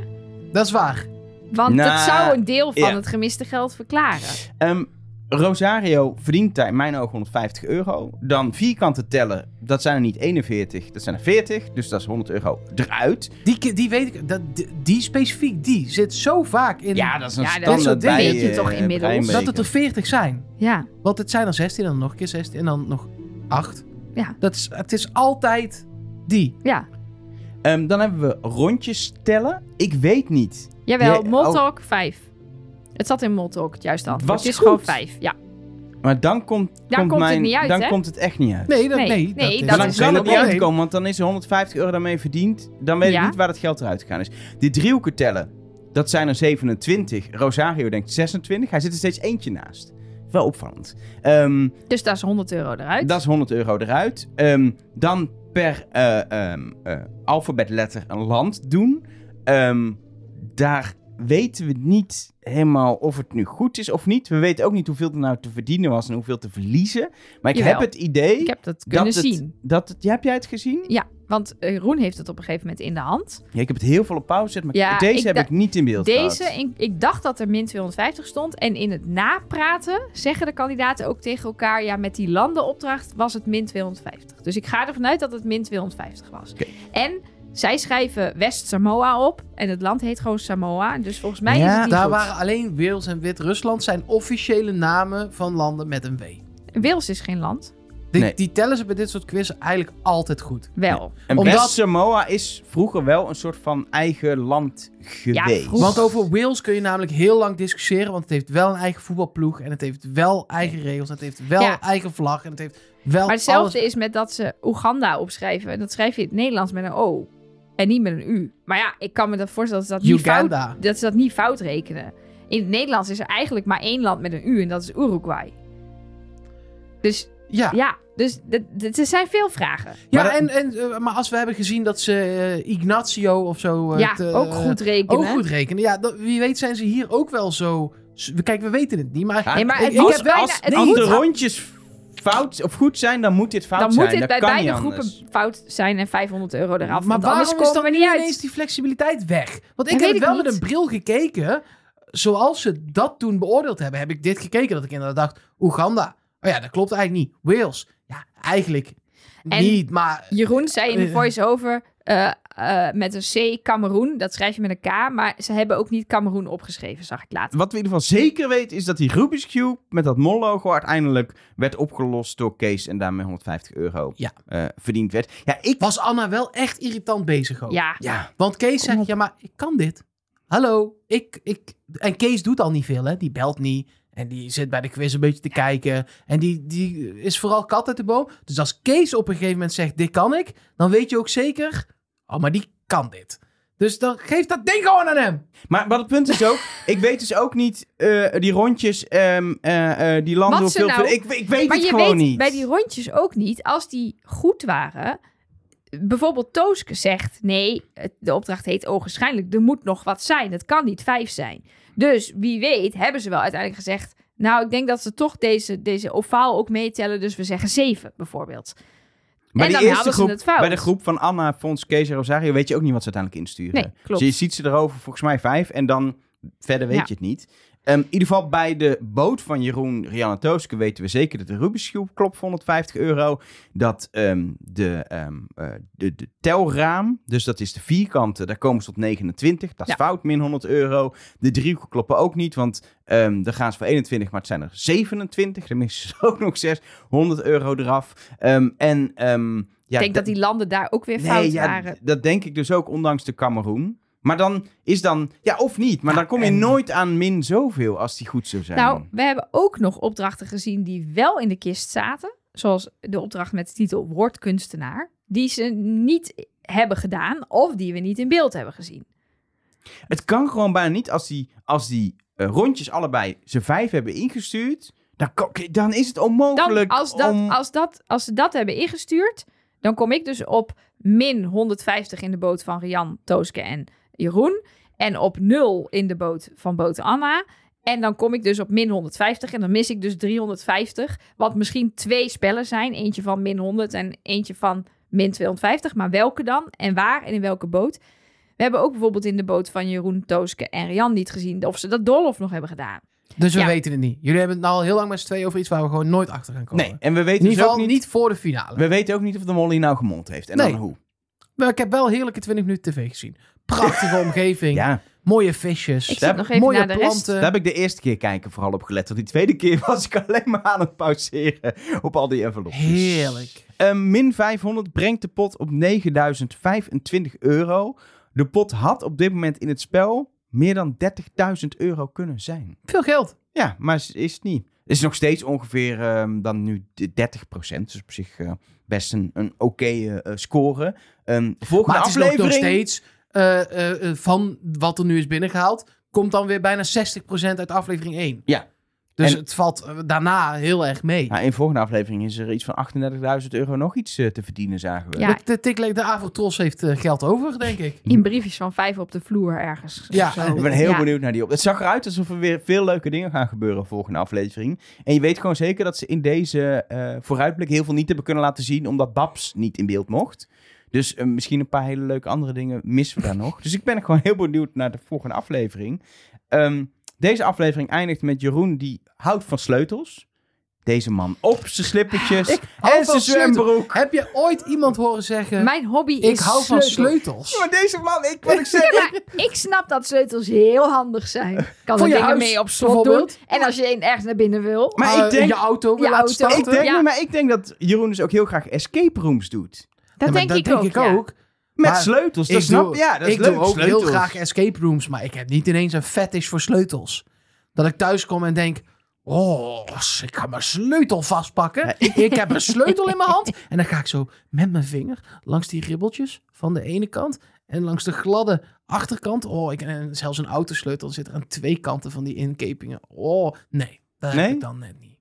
Dat is waar. Want Nou, dat zou een deel van ja. het gemiste geld verklaren. Ehm, Rosario verdient daar in mijn ogen 150 euro. Dan vierkante tellen, dat zijn er niet 41, dat zijn er 40. Dus dat is 100 euro eruit. Die, die weet ik. Dat, die, die specifiek, die zit zo vaak in Ja, dat is een Ja, dat standaard soort dingen bij, weet je toch inmiddels. dat het er 40 zijn. Ja, Want het zijn er 16 en dan nog een keer 16 en dan nog 8. Ja. Dat is, het is altijd die. ja. Ehm, dan hebben we rondjes tellen. Ik weet niet. Jawel, Ja, Moltalk 5. Het zat in Moltalk, het juiste antwoord. Het is goed. gewoon 5, ja. Maar dan komt, Daar komt komt het mijn, niet uit, dan hè? komt het echt niet uit. Nee, dat, Nee, nee, nee, dat, dat dan is kan het niet uitkomen, want dan is er 150 euro daarmee verdiend. Dan weet Ja. ik niet waar het geld eruit gegaan is. Die driehoeken tellen, dat zijn er 27. Rosario denkt 26. Hij zit er steeds eentje naast. Wel opvallend. Ehm, Dus daar is 100 euro eruit. Dat is 100 euro eruit. Ehm, dan per eh, ehm, eh, alfabetletter een land doen. Ehm, daar weten we niet helemaal of het nu goed is of niet. We weten ook niet hoeveel er nou te verdienen was en hoeveel te verliezen. Maar ik Jawel. heb het idee Ik heb dat kunnen dat het, zien. dat het... Ja, heb jij het gezien? Ja, want eh, Roen heeft het op een gegeven moment in de hand. Ja, ik heb het heel veel op pauze gezet, maar Ja, deze ik heb ik niet in beeld Deze, gehad. ik, ik dacht dat er min 250 stond. En in het napraten zeggen de kandidaten ook tegen elkaar... ja, met die landenopdracht was het min 250. Dus ik ga ervan uit dat het min 250 was. Oké. En zij schrijven West-Samoa op. En het land heet gewoon Samoa. Dus volgens mij is Ja, het niet Daar goed. waren alleen Wales en Wit-Rusland zijn officiële namen van landen met een W. Wales is geen land. Die, Nee. die tellen ze bij dit soort quizzen eigenlijk altijd goed. Wel. En Omdat- West-Samoa is vroeger wel een soort van eigen land geweest. vroeger. Want over Wales kun je namelijk heel lang discussiëren. Want het heeft wel een eigen voetbalploeg. En het heeft wel eigen regels. En het heeft wel Ja. eigen vlag. En het heeft wel Maar hetzelfde alles. is met dat ze Oeganda opschrijven. En dat schrijf je in het Nederlands met een O. En niet met een U. Maar ja, ik kan me dat voorstellen dat ze dat niet fout, dat ze dat niet fout rekenen. In het Nederlands is er eigenlijk maar één land met een U. En dat is Uruguay. Dus Ja. ja, dus er zijn veel vragen. Ja, Maar en, en, eh, maar als we hebben gezien dat ze eh, Ignacio of zo... eh, ja, te- ook goed rekenen. Ook goed rekenen. Ja, dat- wie weet zijn ze hier ook wel zo... Kijk, we weten het niet, maar... Ja, Nee, maar ik- het ik moet heb bijna- als, de rondjes fout of goed zijn, dan moet dit fout dan zijn. moet het dat bij kan beide groepen anders. fout zijn en 500 euro eraf. maar waarom is dan niet uit. ineens die flexibiliteit weg? Want Dat ik heb ik wel met een bril gekeken. Zoals ze dat toen beoordeeld hebben, heb ik dit gekeken. Dat ik inderdaad dacht, Oeganda. Oh ja, dat klopt eigenlijk niet. Wales. Ja, eigenlijk En- niet, maar... Jeroen zei in de voice-over eh, eh, met een C Cameroen. Dat schrijf je met een K. Maar ze hebben ook niet Cameroen opgeschreven, zag ik later. Wat we in ieder geval zeker weten, is dat die Rubik's Cube met dat mol-logo uiteindelijk werd opgelost door Kees en daarmee 150 euro Ja. eh, verdiend werd. Ja, ik... Was Anna wel echt irritant bezig ook. Ja, Ja, Want Kees Kom op. zegt, ja, maar ik kan dit. Hallo, ik, ik... En Kees doet al niet veel, hè. Die belt niet. En die zit bij de quiz een beetje te kijken. En die, die is vooral kat uit de boom. Dus als Kees op een gegeven moment zegt, dit kan ik. Dan weet je ook zeker, oh, maar die kan dit. Dus dan geef dat ding gewoon aan hem. maar wat het punt is ook, ik weet dus ook niet eh, die rondjes, ehm, eh, eh, die landen Wat hoeveel... nou- ik, ik weet maar het je gewoon weet niet. bij die rondjes ook niet, als die goed waren. Bijvoorbeeld Tooske zegt, nee, de opdracht heet ogenschijnlijk. Er moet nog wat zijn, het kan niet vijf zijn. Dus wie weet hebben ze wel uiteindelijk gezegd... Nou, ik denk dat ze toch deze, deze ovaal ook meetellen. Dus we zeggen zeven, bijvoorbeeld. Bij en dan eerste groep, het fout. bij de groep van Anna, Fons, Kees en Rosario weet je ook niet wat ze uiteindelijk insturen. Nee, klopt. Dus je ziet ze erover volgens mij vijf en dan verder weet Ja. je het niet. Ehm, in ieder geval bij de boot van Jeroen, Rianne Tooske weten we zeker dat de Rubik's Cube klopt voor 150 euro. Dat ehm, de, ehm, eh, de, de telraam, dus dat is de vierkante, daar komen ze tot 29. Dat is Ja. fout, min 100 euro. De driehoeken kloppen ook niet, want ehm daar gaan ze voor 21, maar het zijn er 27. Dan missen ze ook nog 6, 100 euro eraf. En ehm, ik denk dat die landen daar ook weer Nee, fout ja, waren. dat denk ik dus ook, ondanks de Cameroen. Maar dan is dan... Ja, of niet. Maar Ja, dan kom je en- nooit aan min zoveel als die goed zou zijn. Nou, we hebben ook nog opdrachten gezien die wel in de kist zaten. Zoals de opdracht met de titel Woordkunstenaar. Die ze niet hebben gedaan of die we niet in beeld hebben gezien. Het kan gewoon bijna niet als die, als die eh, rondjes allebei ze vijf hebben ingestuurd. Dan, dan is het Dan, onmogelijk als, dat, om... als, dat, als ze dat hebben ingestuurd, dan kom ik dus op min 150 in de boot van Rian, Tooske en Jeroen. En op 0 in de boot van Boot Anna. En dan kom ik dus op min 150 en dan mis ik dus 350. Wat misschien twee spellen zijn. Eentje van min 100 en eentje van min 250. Maar welke dan? En waar en in welke boot? We hebben ook bijvoorbeeld in de boot van Jeroen, Tooske en Rian niet gezien of ze dat Dolhof nog hebben gedaan. Dus we Ja. weten het niet. Jullie hebben het nou al heel lang met z'n tweeën over iets waar we gewoon nooit achter gaan komen. Nee, en we In weten ieder dus niet... niet voor de finale. We weten ook niet of de Molly nou gemond heeft. En Nee. dan hoe. Maar ik heb wel heerlijke 20 minuten tv gezien. Prachtige omgeving. Ja, Mooie visjes. Ik Daar- zit nog even mooie naar de rest. planten. daar heb ik de eerste keer kijken vooral op gelet. Want die tweede keer was ik alleen maar aan het pauzeren op al die envelopjes. Heerlijk. Eh, min 500 brengt de pot op 9025 euro. De pot had op dit moment in het spel meer dan 30.000 euro kunnen zijn. Veel geld. Ja, maar is, is het niet. Het is nog steeds ongeveer ehm, dan nu de 30%. Dus op zich eh, best een, een oké eh, eh, score. Ehm, volgende Maar het is nog, aflevering... nog steeds van wat er nu is binnengehaald. Komt dan weer bijna 60% uit aflevering 1. Ja. Dus En- het valt eh, daarna heel erg mee. Nou, in de volgende aflevering is er iets van 38.000 euro nog iets eh, te verdienen, zagen we. Ja. De, de, Tikleek- de Avotros heeft eh, geld over, denk ik. In briefjes van vijf op de vloer ergens. Ja, Zo. Ik ben heel Ja. benieuwd naar die op. Het zag eruit alsof er weer veel leuke dingen gaan gebeuren volgende aflevering. En je weet gewoon zeker dat ze in deze eh, vooruitblik heel veel niet hebben kunnen laten zien, omdat Babs niet in beeld mocht. Dus misschien een paar hele leuke andere dingen missen we daar nog. Dus ik ben gewoon heel benieuwd naar de volgende aflevering. Ehm, deze aflevering eindigt met Jeroen die houdt van sleutels. Deze man op zijn slippertjes Ik en zijn zwembroek. Heb je ooit iemand horen zeggen... Mijn hobby ik is hou van sleutels. sleutels. Maar deze man, ik, wat ik zeg, Ja, maar ik snap dat sleutels heel handig zijn. Kan er je dingen huis, mee op slot doen. En als je een ergens naar binnen wil. Maar ik denk- je auto wil Je laten auto. ik denk, Ja. maar ik denk dat Jeroen dus ook heel graag escape rooms doet. dat Ja, maar denk ik ook. Met Maar sleutels, dat Ik snap doe, Ja, dat is ik leuk. doe ook sleutels. heel graag escape rooms, maar ik heb niet ineens een fetish voor sleutels. Dat ik thuis kom en denk, oh, ik ga mijn sleutel vastpakken. Ik... heb een sleutel in mijn hand en dan ga ik zo met mijn vinger langs die ribbeltjes van de ene kant en langs de gladde achterkant. Oh, ik, en zelfs een autosleutel zit er aan twee kanten van die inkepingen. Oh, nee, dat Nee? heb ik dan net niet.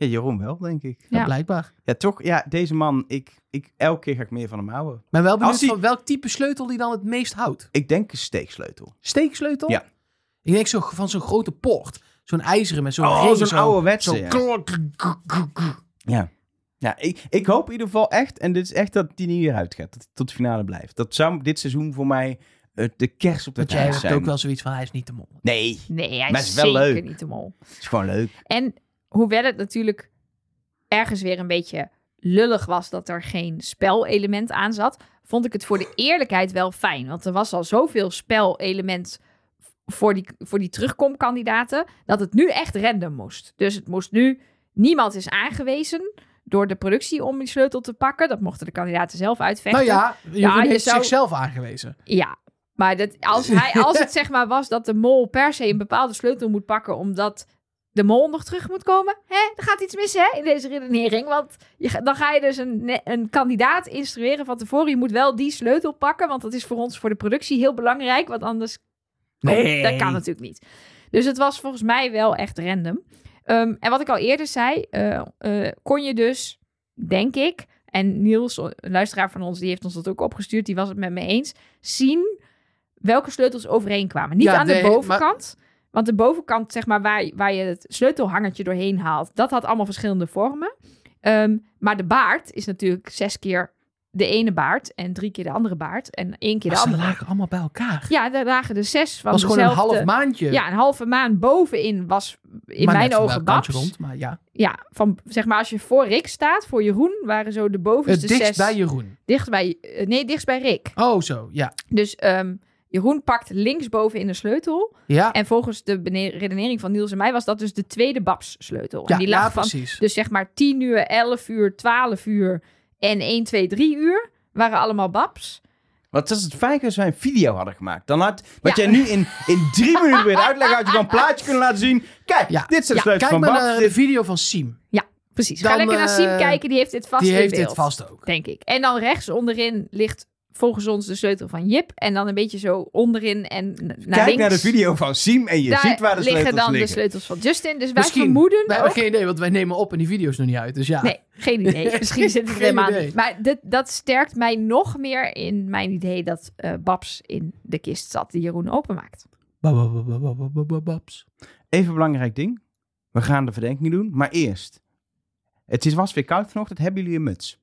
Ja, Jeroen wel, denk ik. Ja, Ja. blijkbaar. Ja, toch? Ja, deze man, ik, ik, elke keer ga ik meer van hem houden. Ben wel benieuwd hij- van welk type sleutel die dan het meest houdt. Ik denk een steeksleutel. Steeksleutel? Ja. Ik denk zo van zo'n grote poort. Zo'n ijzeren met zo'n Oh, zo'n zo, Zo ja. klok. Ja. Ja, ik, ik hoop in ieder geval echt, en dit is echt dat die niet eruit gaat, dat hij tot de finale blijft. Dat zou dit seizoen voor mij eh, de kerst op de Want jij hebt ook wel zoiets van, hij is niet te mol. Nee, Nee, hij Maar is is wel zeker leuk. niet de mol. het is gewoon leuk. En hoewel het natuurlijk ergens weer een beetje lullig was dat er geen spelelement aan zat, vond ik het voor de eerlijkheid wel fijn. Want er was al zoveel spelelement voor die, voor die terugkomkandidaten, dat het nu echt random moest. Dus het moest nu, niemand is aangewezen door de productie om die sleutel te pakken. Dat mochten de kandidaten zelf uitvechten. Nou ja, je heeft zou- zichzelf aangewezen. Ja, maar dat, als, hij, als het zeg maar was dat de mol per se een bepaalde sleutel moet pakken omdat de mol nog terug moet komen, hè, dan gaat iets mis hè, in deze redenering. Want je, dan ga je dus een, een kandidaat instrueren van tevoren. Je moet wel die sleutel pakken, want dat is voor ons voor de productie heel belangrijk. Want anders Nee. dat kan natuurlijk niet. Dus het was volgens mij wel echt random. Ehm, en wat ik al eerder zei, eh, eh, kon je dus, denk ik, en Niels, een luisteraar van ons, die heeft ons dat ook opgestuurd, die was het met me eens, zien welke sleutels overeenkwamen. Niet Ja, aan de- bovenkant, want de bovenkant, zeg maar, waar, waar je het sleutelhangertje doorheen haalt, dat had allemaal verschillende vormen. Ehm, maar de baard is natuurlijk zes keer de ene baard en drie keer de andere baard en één keer de Maar ze andere. lagen allemaal bij elkaar. Ja, daar lagen er zes van was gewoon een dezelfde- half maandje. ja, een halve maan bovenin was in Maar mijn ogen Babs. rond, maar ja. Ja, van zeg maar als je voor Rick staat, voor Jeroen, waren zo de bovenste Het dichtst zes bij Jeroen. dicht bij eh, nee, dichtst bij Rick. Oh, zo, ja. Dus ehm, Jeroen pakt linksboven in de sleutel. Ja, En volgens de redenering van Niels en mij was dat dus de tweede Babs sleutel. ja, en die lag ja van precies. dus zeg maar 10 uur, 11 uur, 12 uur En 1, 2, 3 uur waren allemaal babs. Wat is het fijn als wij een video hadden gemaakt? Dan had, wat Ja. jij nu in, in drie minuten weer uitleggen, had je dan een plaatje kunnen laten zien. Kijk, Ja. dit zijn de Ja, sleutels Kijk van maar Babs. naar de video van Siem. Precies. Dan, Ga lekker naar Siem eh, kijken, die heeft dit vast Die in heeft dit vast ook. denk ik. En dan rechts onderin ligt volgens ons de sleutel van Jip. En dan een beetje zo onderin en naar Kijk links. naar de video van Siem en je Daar ziet waar de liggen sleutels dan liggen. de sleutels van Justin. Dus wij Misschien. vermoeden We hebben ook- geen idee, want wij nemen op en die video is nog niet uit. Dus ja. Nee, geen idee. Misschien zit het Geen helemaal idee. niet. Maar dit, dat sterkt mij nog meer in mijn idee dat eh, Babs in de kist zat die Jeroen openmaakt. Ba- ba- ba- ba- ba- ba- ba- Babs. Even een belangrijk ding. We gaan de verdenking doen, maar eerst. Het is, was weer koud vanochtend. Hebben jullie een muts?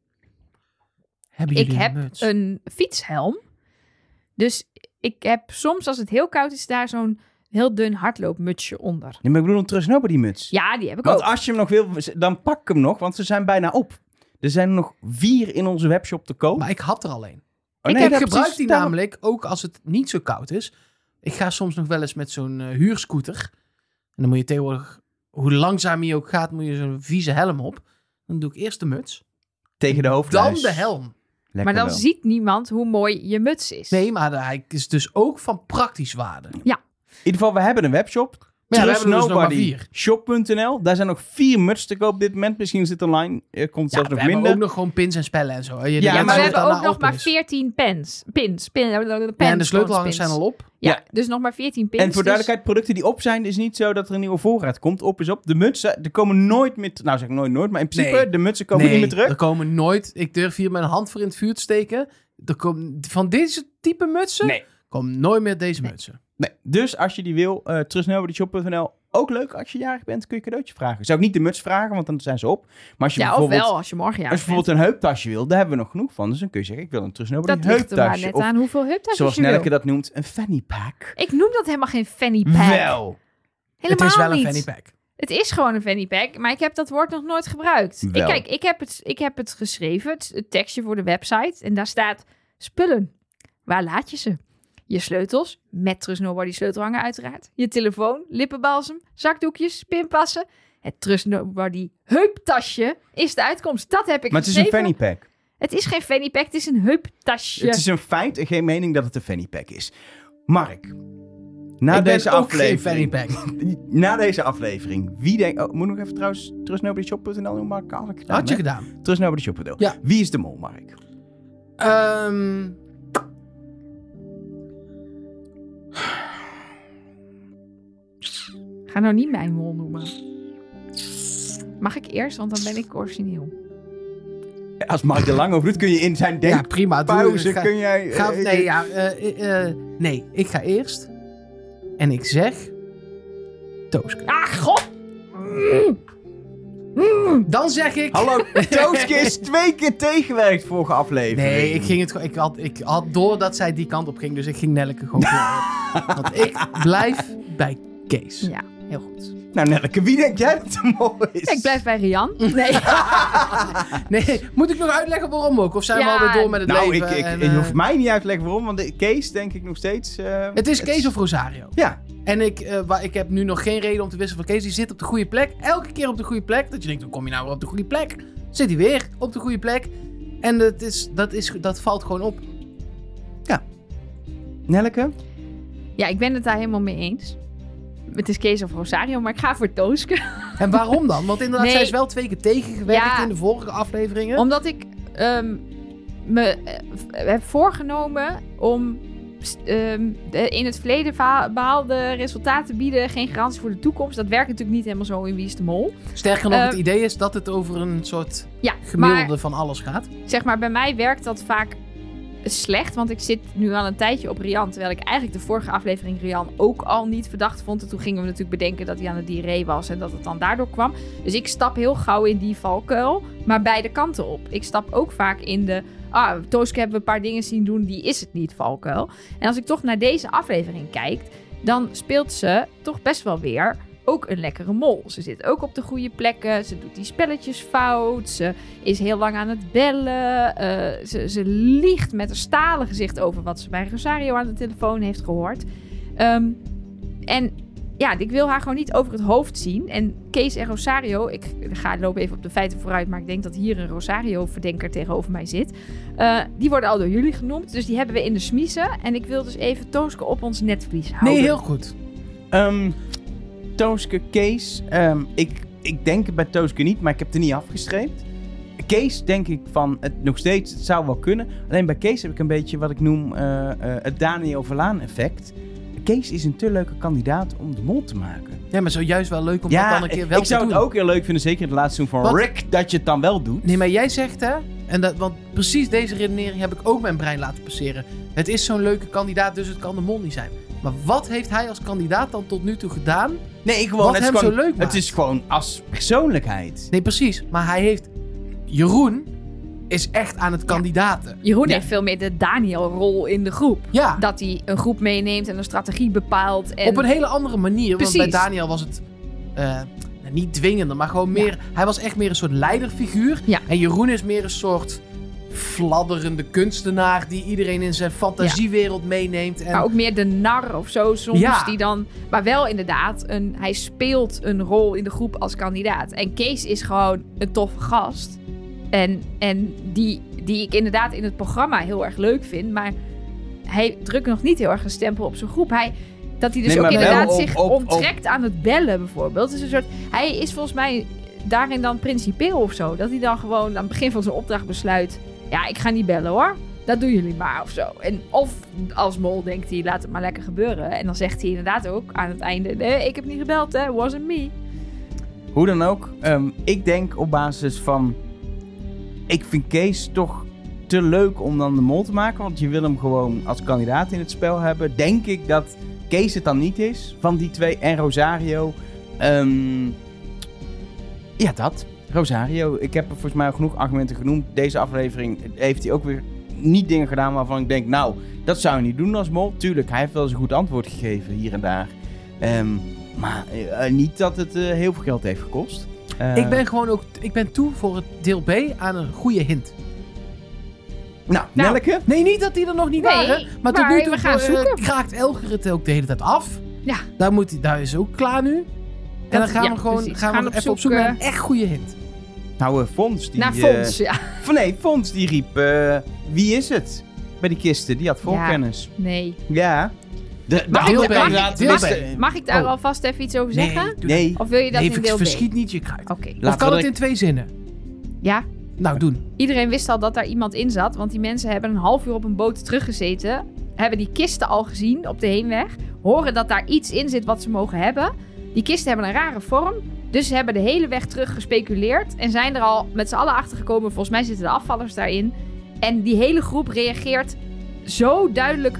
Hebben Ik heb muts? een fietshelm. Dus ik heb soms, als het heel koud is, daar zo'n heel dun hardloopmutsje onder. Nee, maar ik bedoel een Trust Nobody muts. Ja, die heb ik Want ook. als je hem nog wil, dan pak ik hem nog, want ze zijn bijna op. Er zijn er nog vier in onze webshop te koop. Maar ik had er al een. Oh, ik nee, heb- ik gebruik precies, die namelijk ook als het niet zo koud is. Ik ga soms nog wel eens met zo'n eh, huurscooter. En dan moet je tegenwoordig, hoe langzaam je ook gaat, moet je zo'n vieze helm op. Dan doe ik eerst de muts, Tegen de dan hoofdluis. de helm. Lekker maar dan wel. ziet niemand hoe mooi je muts is. Nee, maar hij is dus ook van praktisch waarde. In ieder geval, we hebben een webshop. Maar ja, we hebben dus nog maar vier. Shop.nl. Daar zijn nog vier muts te koop op dit moment. Misschien zit online. Er komt Ja, zelfs we nog hebben minder. ook nog gewoon pins en spellen en zo. Je Ja, maar we hebben ook nog maar is. 14 pens. Pins. Pin, pens Ja, en de sleutelhangers pins. zijn al op. Ja, Ja. dus nog maar 14 pins. En voor dus- duidelijkheid, producten die op zijn, is niet zo dat er een nieuwe voorraad komt. Op is op. De mutsen, er komen nooit meer... Nou, zeg ik nooit nooit, maar in principe, Nee. de mutsen komen nee, niet meer terug. er komen nooit... Ik durf hier mijn hand voor in het vuur te steken. Er komt, van deze type mutsen Nee. komen nooit meer deze mutsen. Nee. Dus als je die wil, uh. Ook leuk, als je jarig bent, kun je cadeautje vragen. Zou ik niet de muts vragen, want dan zijn ze op. Maar als je Ja, of bijvoorbeeld... wel als je morgen ja. Als je bijvoorbeeld een heuptasje wil, daar hebben we nog genoeg van. Dus dan kun je zeggen, ik wil een Trust Nobody Dat ligt er maar heuptasje. net aan hoeveel heuptasjes zoals je wil. Nelke dat noemt, een fanny pack. Ik noem dat helemaal geen fanny pack. Wel. Helemaal het is wel niet. een fanny pack. Het is gewoon een fanny pack, maar ik heb dat woord nog nooit gebruikt. Ik, kijk, ik heb, het, ik heb het geschreven, het, het tekstje voor de website. En daar staat spullen. Waar laat je ze? Je sleutels, met Trust Nobody sleutelhanger uiteraard. Je telefoon, lippenbalsem, zakdoekjes, pinpassen. Het Trust Nobody heuptasje is de uitkomst. Dat heb ik Maar het is een fanny pack. Het is geen fanny pack, het is een heuptasje. Het is een feit en geen mening dat het een fanny pack is. Mark, na ik deze ben ook geen fanny aflevering... pack. Na deze aflevering, wie denkt... Oh, moet ik nog even trouwens trustnobodyshop.nl doen, Mark? Had ik gedaan, Had je hè? gedaan. Trustnobodyshop.nl. Ja. Wie is de mol, Mark? Ehm, Ga nou niet mijn mol noemen. Mag ik eerst, want dan ben ik origineel. Als Mark er lang over doet, kun je in zijn ja, prima. Ga- kun jij... ga- eh, nee, ja, eh, eh, nee, ik ga eerst. En ik zeg... Tooske. Ah, god! Dan zeg ik... Hallo, Tooske is twee keer tegenwerkt vorige aflevering. Nee, ik, ging het, ik, had, ik had door dat zij die kant op ging, dus ik ging Nelleke gewoon voor. Want ik blijf bij Kees. Ja, heel goed. Nou, Nelleke, wie denk jij dat de mol is? Ja, ik blijf bij Rian. Nee. Nee, moet ik nog uitleggen waarom ook? Of zijn we Ja, alweer door met het Nou, ik, leven? ik, en, je eh, hoeft mij niet uit te leggen waarom, want de Kees denk ik nog steeds... eh, Het is Kees of Rosario. Ja, En ik, eh, waar, ik heb nu nog geen reden om te wisselen van Kees. Die zit op de goede plek. Elke keer op de goede plek. Dat je denkt, hoe kom je nou weer op de goede plek? Zit hij weer op de goede plek. En dat, is, dat, is, dat valt gewoon op. Nelleke? Ja, ik ben het daar helemaal mee eens. Het is Kees of Rosario, maar ik ga voor Tooske. En waarom dan? Want inderdaad, Nee. zij is wel twee keer tegengewerkt Ja. in de vorige afleveringen. Omdat ik ehm, me eh, heb voorgenomen om ehm, de in het verleden behaalde resultaten bieden geen garantie voor de toekomst. Dat werkt natuurlijk niet helemaal zo in Wie is de Mol. Sterker nog, het idee is dat het over een soort Ja, gemiddelde maar van alles gaat. zeg maar, bij mij werkt dat vaak slecht. Want ik zit nu al een tijdje op Rian. Terwijl ik eigenlijk de vorige aflevering Rian ook al niet verdacht vond. En toen gingen we natuurlijk bedenken dat hij aan de diarree was. En dat het dan daardoor kwam. Dus ik stap heel gauw in die valkuil. Maar beide kanten op. Ik stap ook vaak in de... Ah, Tooske hebben we een paar dingen zien doen. Die is het niet, valkuil. En als ik toch naar deze aflevering kijk... Dan speelt ze toch best wel weer ook een lekkere mol. Ze zit ook op de goede plekken. Ze doet die spelletjes fout. Ze is heel lang aan het bellen. Eh, ze, ze liegt met een stalen gezicht over wat ze bij Rosario aan de telefoon heeft gehoord. Ehm, en ja, ik wil haar gewoon niet over het hoofd zien. En Kees en Rosario, ik ga lopen even op de feiten vooruit, maar ik denk dat hier een Rosario-verdenker tegenover mij zit. Eh, die worden al door jullie genoemd, dus die hebben we in de smiezen. En ik wil dus even Tooske op ons netvlies houden. Nee, heel goed. Ehm Tooske, Kees. ehm, ik, ik denk het bij Tooske niet, maar ik heb het er niet afgestreept. Kees denk ik van het nog steeds, het zou wel kunnen. Alleen bij Kees heb ik een beetje wat ik noem eh, eh, het Daniel Verlaan effect. Kees is een te leuke kandidaat om de mol te maken. Ja, maar zojuist wel leuk om dat dan een keer wel ik te zou doen. het ook heel leuk vinden, zeker in het laatste seizoen van Wat? Rick, dat je het dan wel doet. Nee, maar jij zegt hè, en dat, want precies deze redenering heb ik ook mijn brein laten passeren. Het is zo'n leuke kandidaat, dus het kan de mol niet zijn. Maar wat heeft hij als kandidaat dan tot nu toe gedaan? Nee, gewoon, Wat het is hem gewoon, zo leuk Het maakt. is gewoon als persoonlijkheid. Nee, precies. Maar hij heeft... Jeroen is echt aan het kandidaten. Jeroen Ja. heeft veel meer de Daniel-rol in de groep. Ja, Dat hij een groep meeneemt en een strategie bepaalt. En... op een hele andere manier. Want bij. Daniel was het... eh, niet dwingender, maar gewoon meer... Hij was echt meer een soort leiderfiguur. Ja. En Jeroen is meer een soort fladderende kunstenaar... die iedereen in zijn fantasiewereld meeneemt. En Maar ook meer de nar of zo soms. Ja. Die dan, maar wel inderdaad, een, hij speelt een rol in de groep als kandidaat. En Kees is gewoon een toffe gast. En, en die, die ik inderdaad in het programma heel erg leuk vind. Maar hij drukt nog niet heel erg een stempel op zijn groep. Hij, dat hij dus Nee, ook inderdaad op- zich op- op- onttrekt aan het bellen bijvoorbeeld. Dus een soort, hij is volgens mij daarin dan principieel of zo. Dat hij dan gewoon aan het begin van zijn opdracht besluit... Ja, ik ga niet bellen hoor. Dat doen jullie maar of zo. En of als mol denkt hij, laat het maar lekker gebeuren. En dan zegt hij inderdaad ook aan het einde... Nee, ik heb niet gebeld hè, wasn't me. Hoe dan ook, ehm, ik denk op basis van... Ik vind Kees toch te leuk om dan de mol te maken. Want je wil hem gewoon als kandidaat in het spel hebben. Denk ik dat Kees het dan niet is van die twee. En Rosario. Ehm, ja, dat. Rosario. Ik heb er volgens mij al genoeg argumenten genoemd. Deze aflevering heeft hij ook weer niet dingen gedaan waarvan ik denk... Nou, dat zou hij niet doen als mol. Tuurlijk, hij heeft wel eens een goed antwoord gegeven hier en daar. Ehm, maar eh, niet dat het eh, heel veel geld heeft gekost. Eh, ik ben gewoon ook... Ik ben toe voor het deel B aan een goede hint. Nou, Nou, Nelleke? Nee, niet dat die er nog niet Nee, waren. Maar tot maar nu toe we gaan eh, zoeken. kraakt Elger het ook de hele tijd af. Ja. Daar, moet hij, daar is ook klaar nu. En dan gaan ja, we gewoon precies. gaan Gaan we op even op naar eh, een echt goede hint. Nou, eh, Fons. Die, Naar eh, Fons, ja. van nee, Fons die riep... eh, wie is het? Bij die kisten. Die had voorkennis. Nee. Ja. De, de Mag ik- mag ik- kandidaten mag wisten- Mag ik daar Oh. alvast even iets over zeggen? Nee. Of wil je dat nee, in deel B? verschiet niet je kruid. Oké. Of Laten kan het in twee zinnen? Ja, Nou, doen. Iedereen wist al dat daar iemand in zat, want die mensen hebben een half uur op een boot teruggezeten. Hebben die kisten al gezien op de heenweg. Horen dat daar iets in zit wat ze mogen hebben. Die kisten hebben een rare vorm. Dus ze hebben de hele weg terug gespeculeerd. En zijn er al met z'n allen achter gekomen. Volgens mij zitten de afvallers daarin. En die hele groep reageert zo duidelijk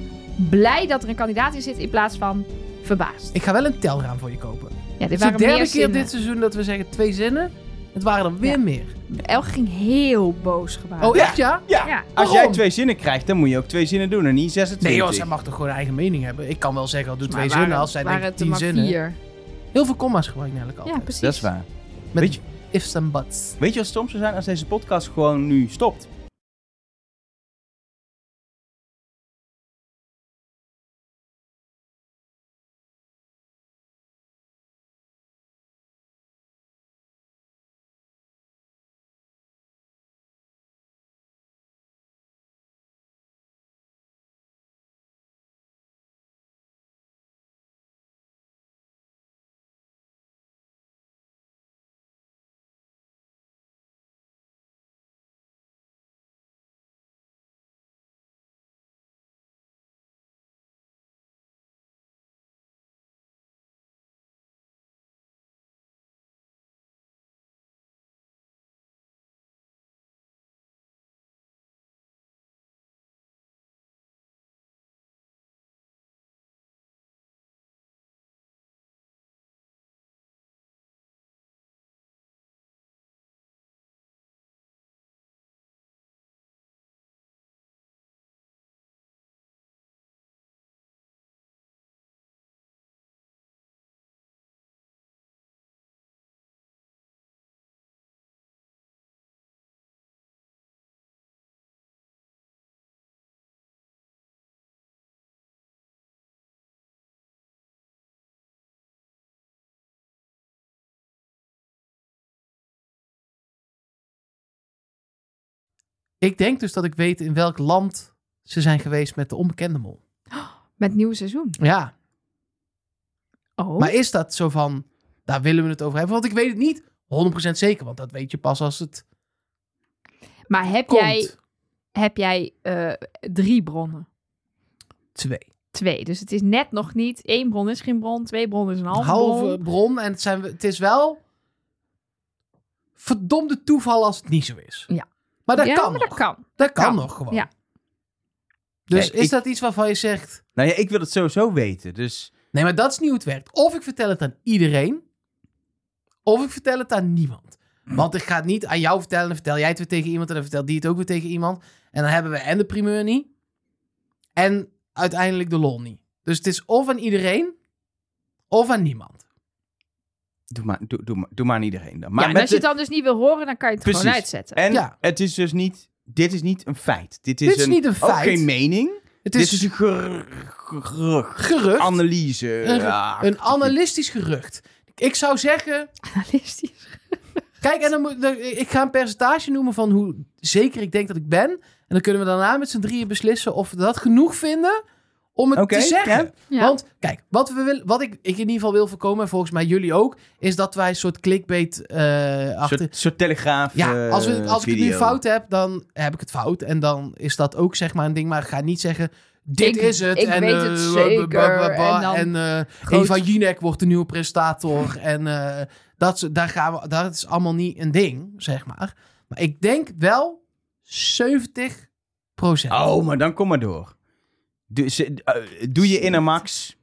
blij dat er een kandidaat in zit. In plaats van verbaasd. Ik ga wel een telraam voor je kopen. Ja, dit Het is de waren derde meer keer dit seizoen dat we zeggen twee zinnen. Het waren er weer Ja. meer. Elke ging heel boos gebaard. Oh, echt ja? Ja. Ja. Als jij twee zinnen krijgt, dan moet je ook twee zinnen doen en niet 26. Nee joh, zij mag toch gewoon haar eigen mening hebben. Ik kan wel zeggen, doe twee Maar zinnen waren- als zij denkt tien zinnen. vier. Heel veel comma's gebruikt eigenlijk altijd. Ja, precies. Dat is waar. Met Weet je- ifs en buts. Weet je wat stom zou zijn als deze podcast gewoon nu stopt? Ik denk dus dat ik weet in welk land ze zijn geweest met de onbekende mol. Met het nieuwe seizoen. Ja, Oh. maar is dat zo van, daar willen we het over hebben? Want ik weet het niet 100% zeker, want dat weet je pas als het Maar heb komt. jij, heb jij eh, drie bronnen? Twee. Twee. Dus het is net nog niet. één bron is geen bron. Twee bronnen is een Een halve, halve bron. bron. En het, zijn, het is wel verdomde toeval als het niet zo is. Ja. Maar dat ja, kan maar nog. dat kan. Dat kan kan. nog gewoon. Ja. Dus is ik- dat iets waarvan je zegt... Nou ja, ik wil het sowieso weten. Dus Nee, maar dat is niet hoe het werkt. Of ik vertel het aan iedereen. Of ik vertel het aan niemand. Want ik ga het niet aan jou vertellen. Dan vertel jij het weer tegen iemand. En dan vertelt die het ook weer tegen iemand. En dan hebben we en de primeur niet. En uiteindelijk de lol niet. Dus het is of aan iedereen. Of aan niemand. Doe maar, doe, doe, maar, doe maar aan iedereen dan. Maar ja, en als je het de- dan dus niet wil horen, dan kan je het gewoon Precies. uitzetten. En Ja. het is dus niet... Dit is niet een feit. Dit is, Dit is een, niet een Ook feit. geen mening. Het Dit is, is een ger- gerucht. gerucht. Analyse. Een, Ja, een analistisch gerucht. Ik zou zeggen... Analistisch. Kijk, en dan moet, dan- ik ga een percentage noemen van hoe zeker ik denk dat ik ben. En dan kunnen we daarna met z'n drieën beslissen of we dat genoeg vinden om het te zeggen. ja. Want kijk, wat, we willen, wat ik, ik in ieder geval wil voorkomen, en volgens mij jullie ook, is dat wij een soort clickbait eh Een achter... soort, soort telegraaf Ja, als, we, eh, als ik het nu fout heb, dan heb ik het fout. En dan is dat ook zeg maar een ding. Maar ik ga niet zeggen, dit Ik- is het. ik en, weet eh, het zeker. En dan En eh groot- Eva Jinek wordt de nieuwe presentator. en eh, dat, is- daar gaan we, dat is allemaal niet een ding, zeg maar. Maar ik denk wel 70% Oh, maar dan kom maar door. Doe, ze- eh, doe je inner max.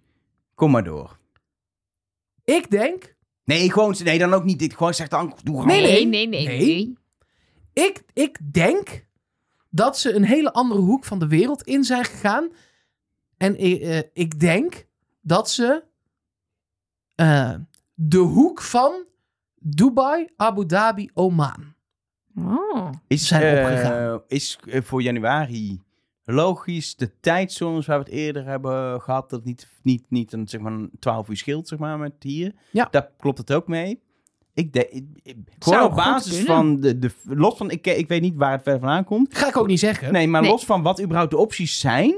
Kom maar door. Ik denk, Nee, gewoon, nee, dan ook niet dit. Gewoon zeg dan, doe gewoon. Nee, Nee, nee, nee, Nee. nee. ik, ik denk dat ze een hele andere hoek van de wereld in zijn gegaan. En eh, eh, ik denk dat ze eh, de hoek van Dubai, Abu Dhabi, Oman. Oh. Is, zijn eh, opgegaan. is voor januari logisch de tijdzones waar we het eerder hebben gehad, dat niet, niet, niet een, zeg maar, een 12 uur scheelt, zeg maar, met hier. Ja. Daar klopt het ook mee. Ik denk, ik- ik- Zou gewoon op basis van de, de, los van, ik, ik weet niet waar het verder vandaan komt. Ga ik ook niet zeggen. Nee, maar Nee. los van wat überhaupt de opties zijn,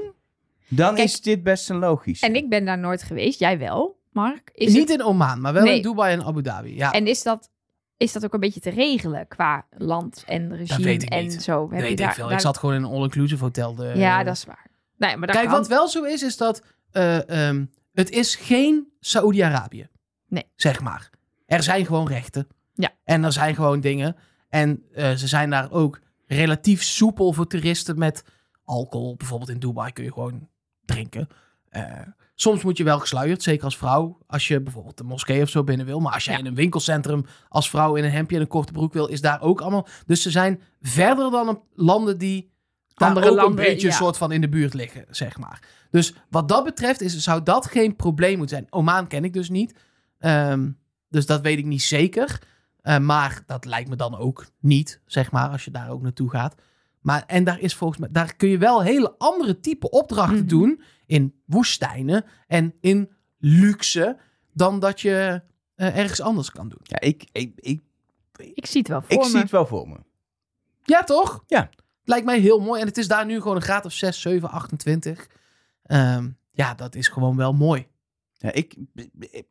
dan Kijk, is dit best een logisch. En ik ben daar nooit geweest. Jij wel, Mark. Is niet het- in Oman, maar wel Nee. in Dubai en Abu Dhabi. Ja, En is dat, is dat ook een beetje te regelen qua land en regime weet ik en niet. zo? Heb weet je ik daar, veel. daar- Ik zat gewoon in een all-inclusive hotel. De, Ja, dat is waar. Nee, maar dat Kijk, kan. wat wel zo is, is dat eh, ehm, het is geen Saoedi-Arabië. Nee. Zeg maar. Er zijn gewoon rechten. Ja. En er zijn gewoon dingen. En eh, ze zijn daar ook relatief soepel voor toeristen met alcohol. Bijvoorbeeld in Dubai kun je gewoon drinken. Eh, soms moet je wel gesluierd, zeker als vrouw. Als je bijvoorbeeld de moskee of zo binnen wil. Maar als jij Ja. in een winkelcentrum als vrouw in een hemdje en een korte broek wil, is daar ook allemaal. Dus ze zijn verder dan landen die daar Andere ook landen, een beetje ja. een soort van in de buurt liggen, zeg maar. Dus wat dat betreft is, zou dat geen probleem moeten zijn. Oman ken ik dus niet. Ehm, dus dat weet ik niet zeker. Eh, maar dat lijkt me dan ook niet, zeg maar, als je daar ook naartoe gaat. Maar, en daar is volgens mij, daar kun je wel hele andere type opdrachten Mhm. doen in woestijnen en in luxe, dan dat je eh, ergens anders kan doen. ja, ik, ik, ik, Ik zie het wel voor ik me. zie het wel voor me. Ja, toch? Ja. Lijkt mij heel mooi. En het is daar nu gewoon een graad of 6, 7, 28. Ehm, ja, dat is gewoon wel mooi. Ja, ik, ik,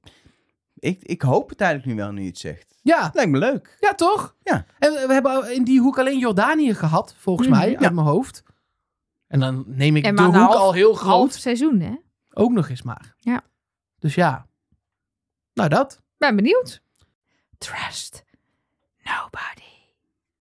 ik, ik hoop het eigenlijk nu wel, nu je het zegt. Ja, Lijkt me leuk. ja toch? Ja. En we hebben in die hoek alleen Jordanië gehad, volgens Mhm. mij, Ja. uit mijn hoofd. En dan neem ik de hoek half- al heel groot. Half seizoen, hè? Ook nog eens maar. Ja. Dus ja. Nou, dat. Ben benieuwd. Trust nobody.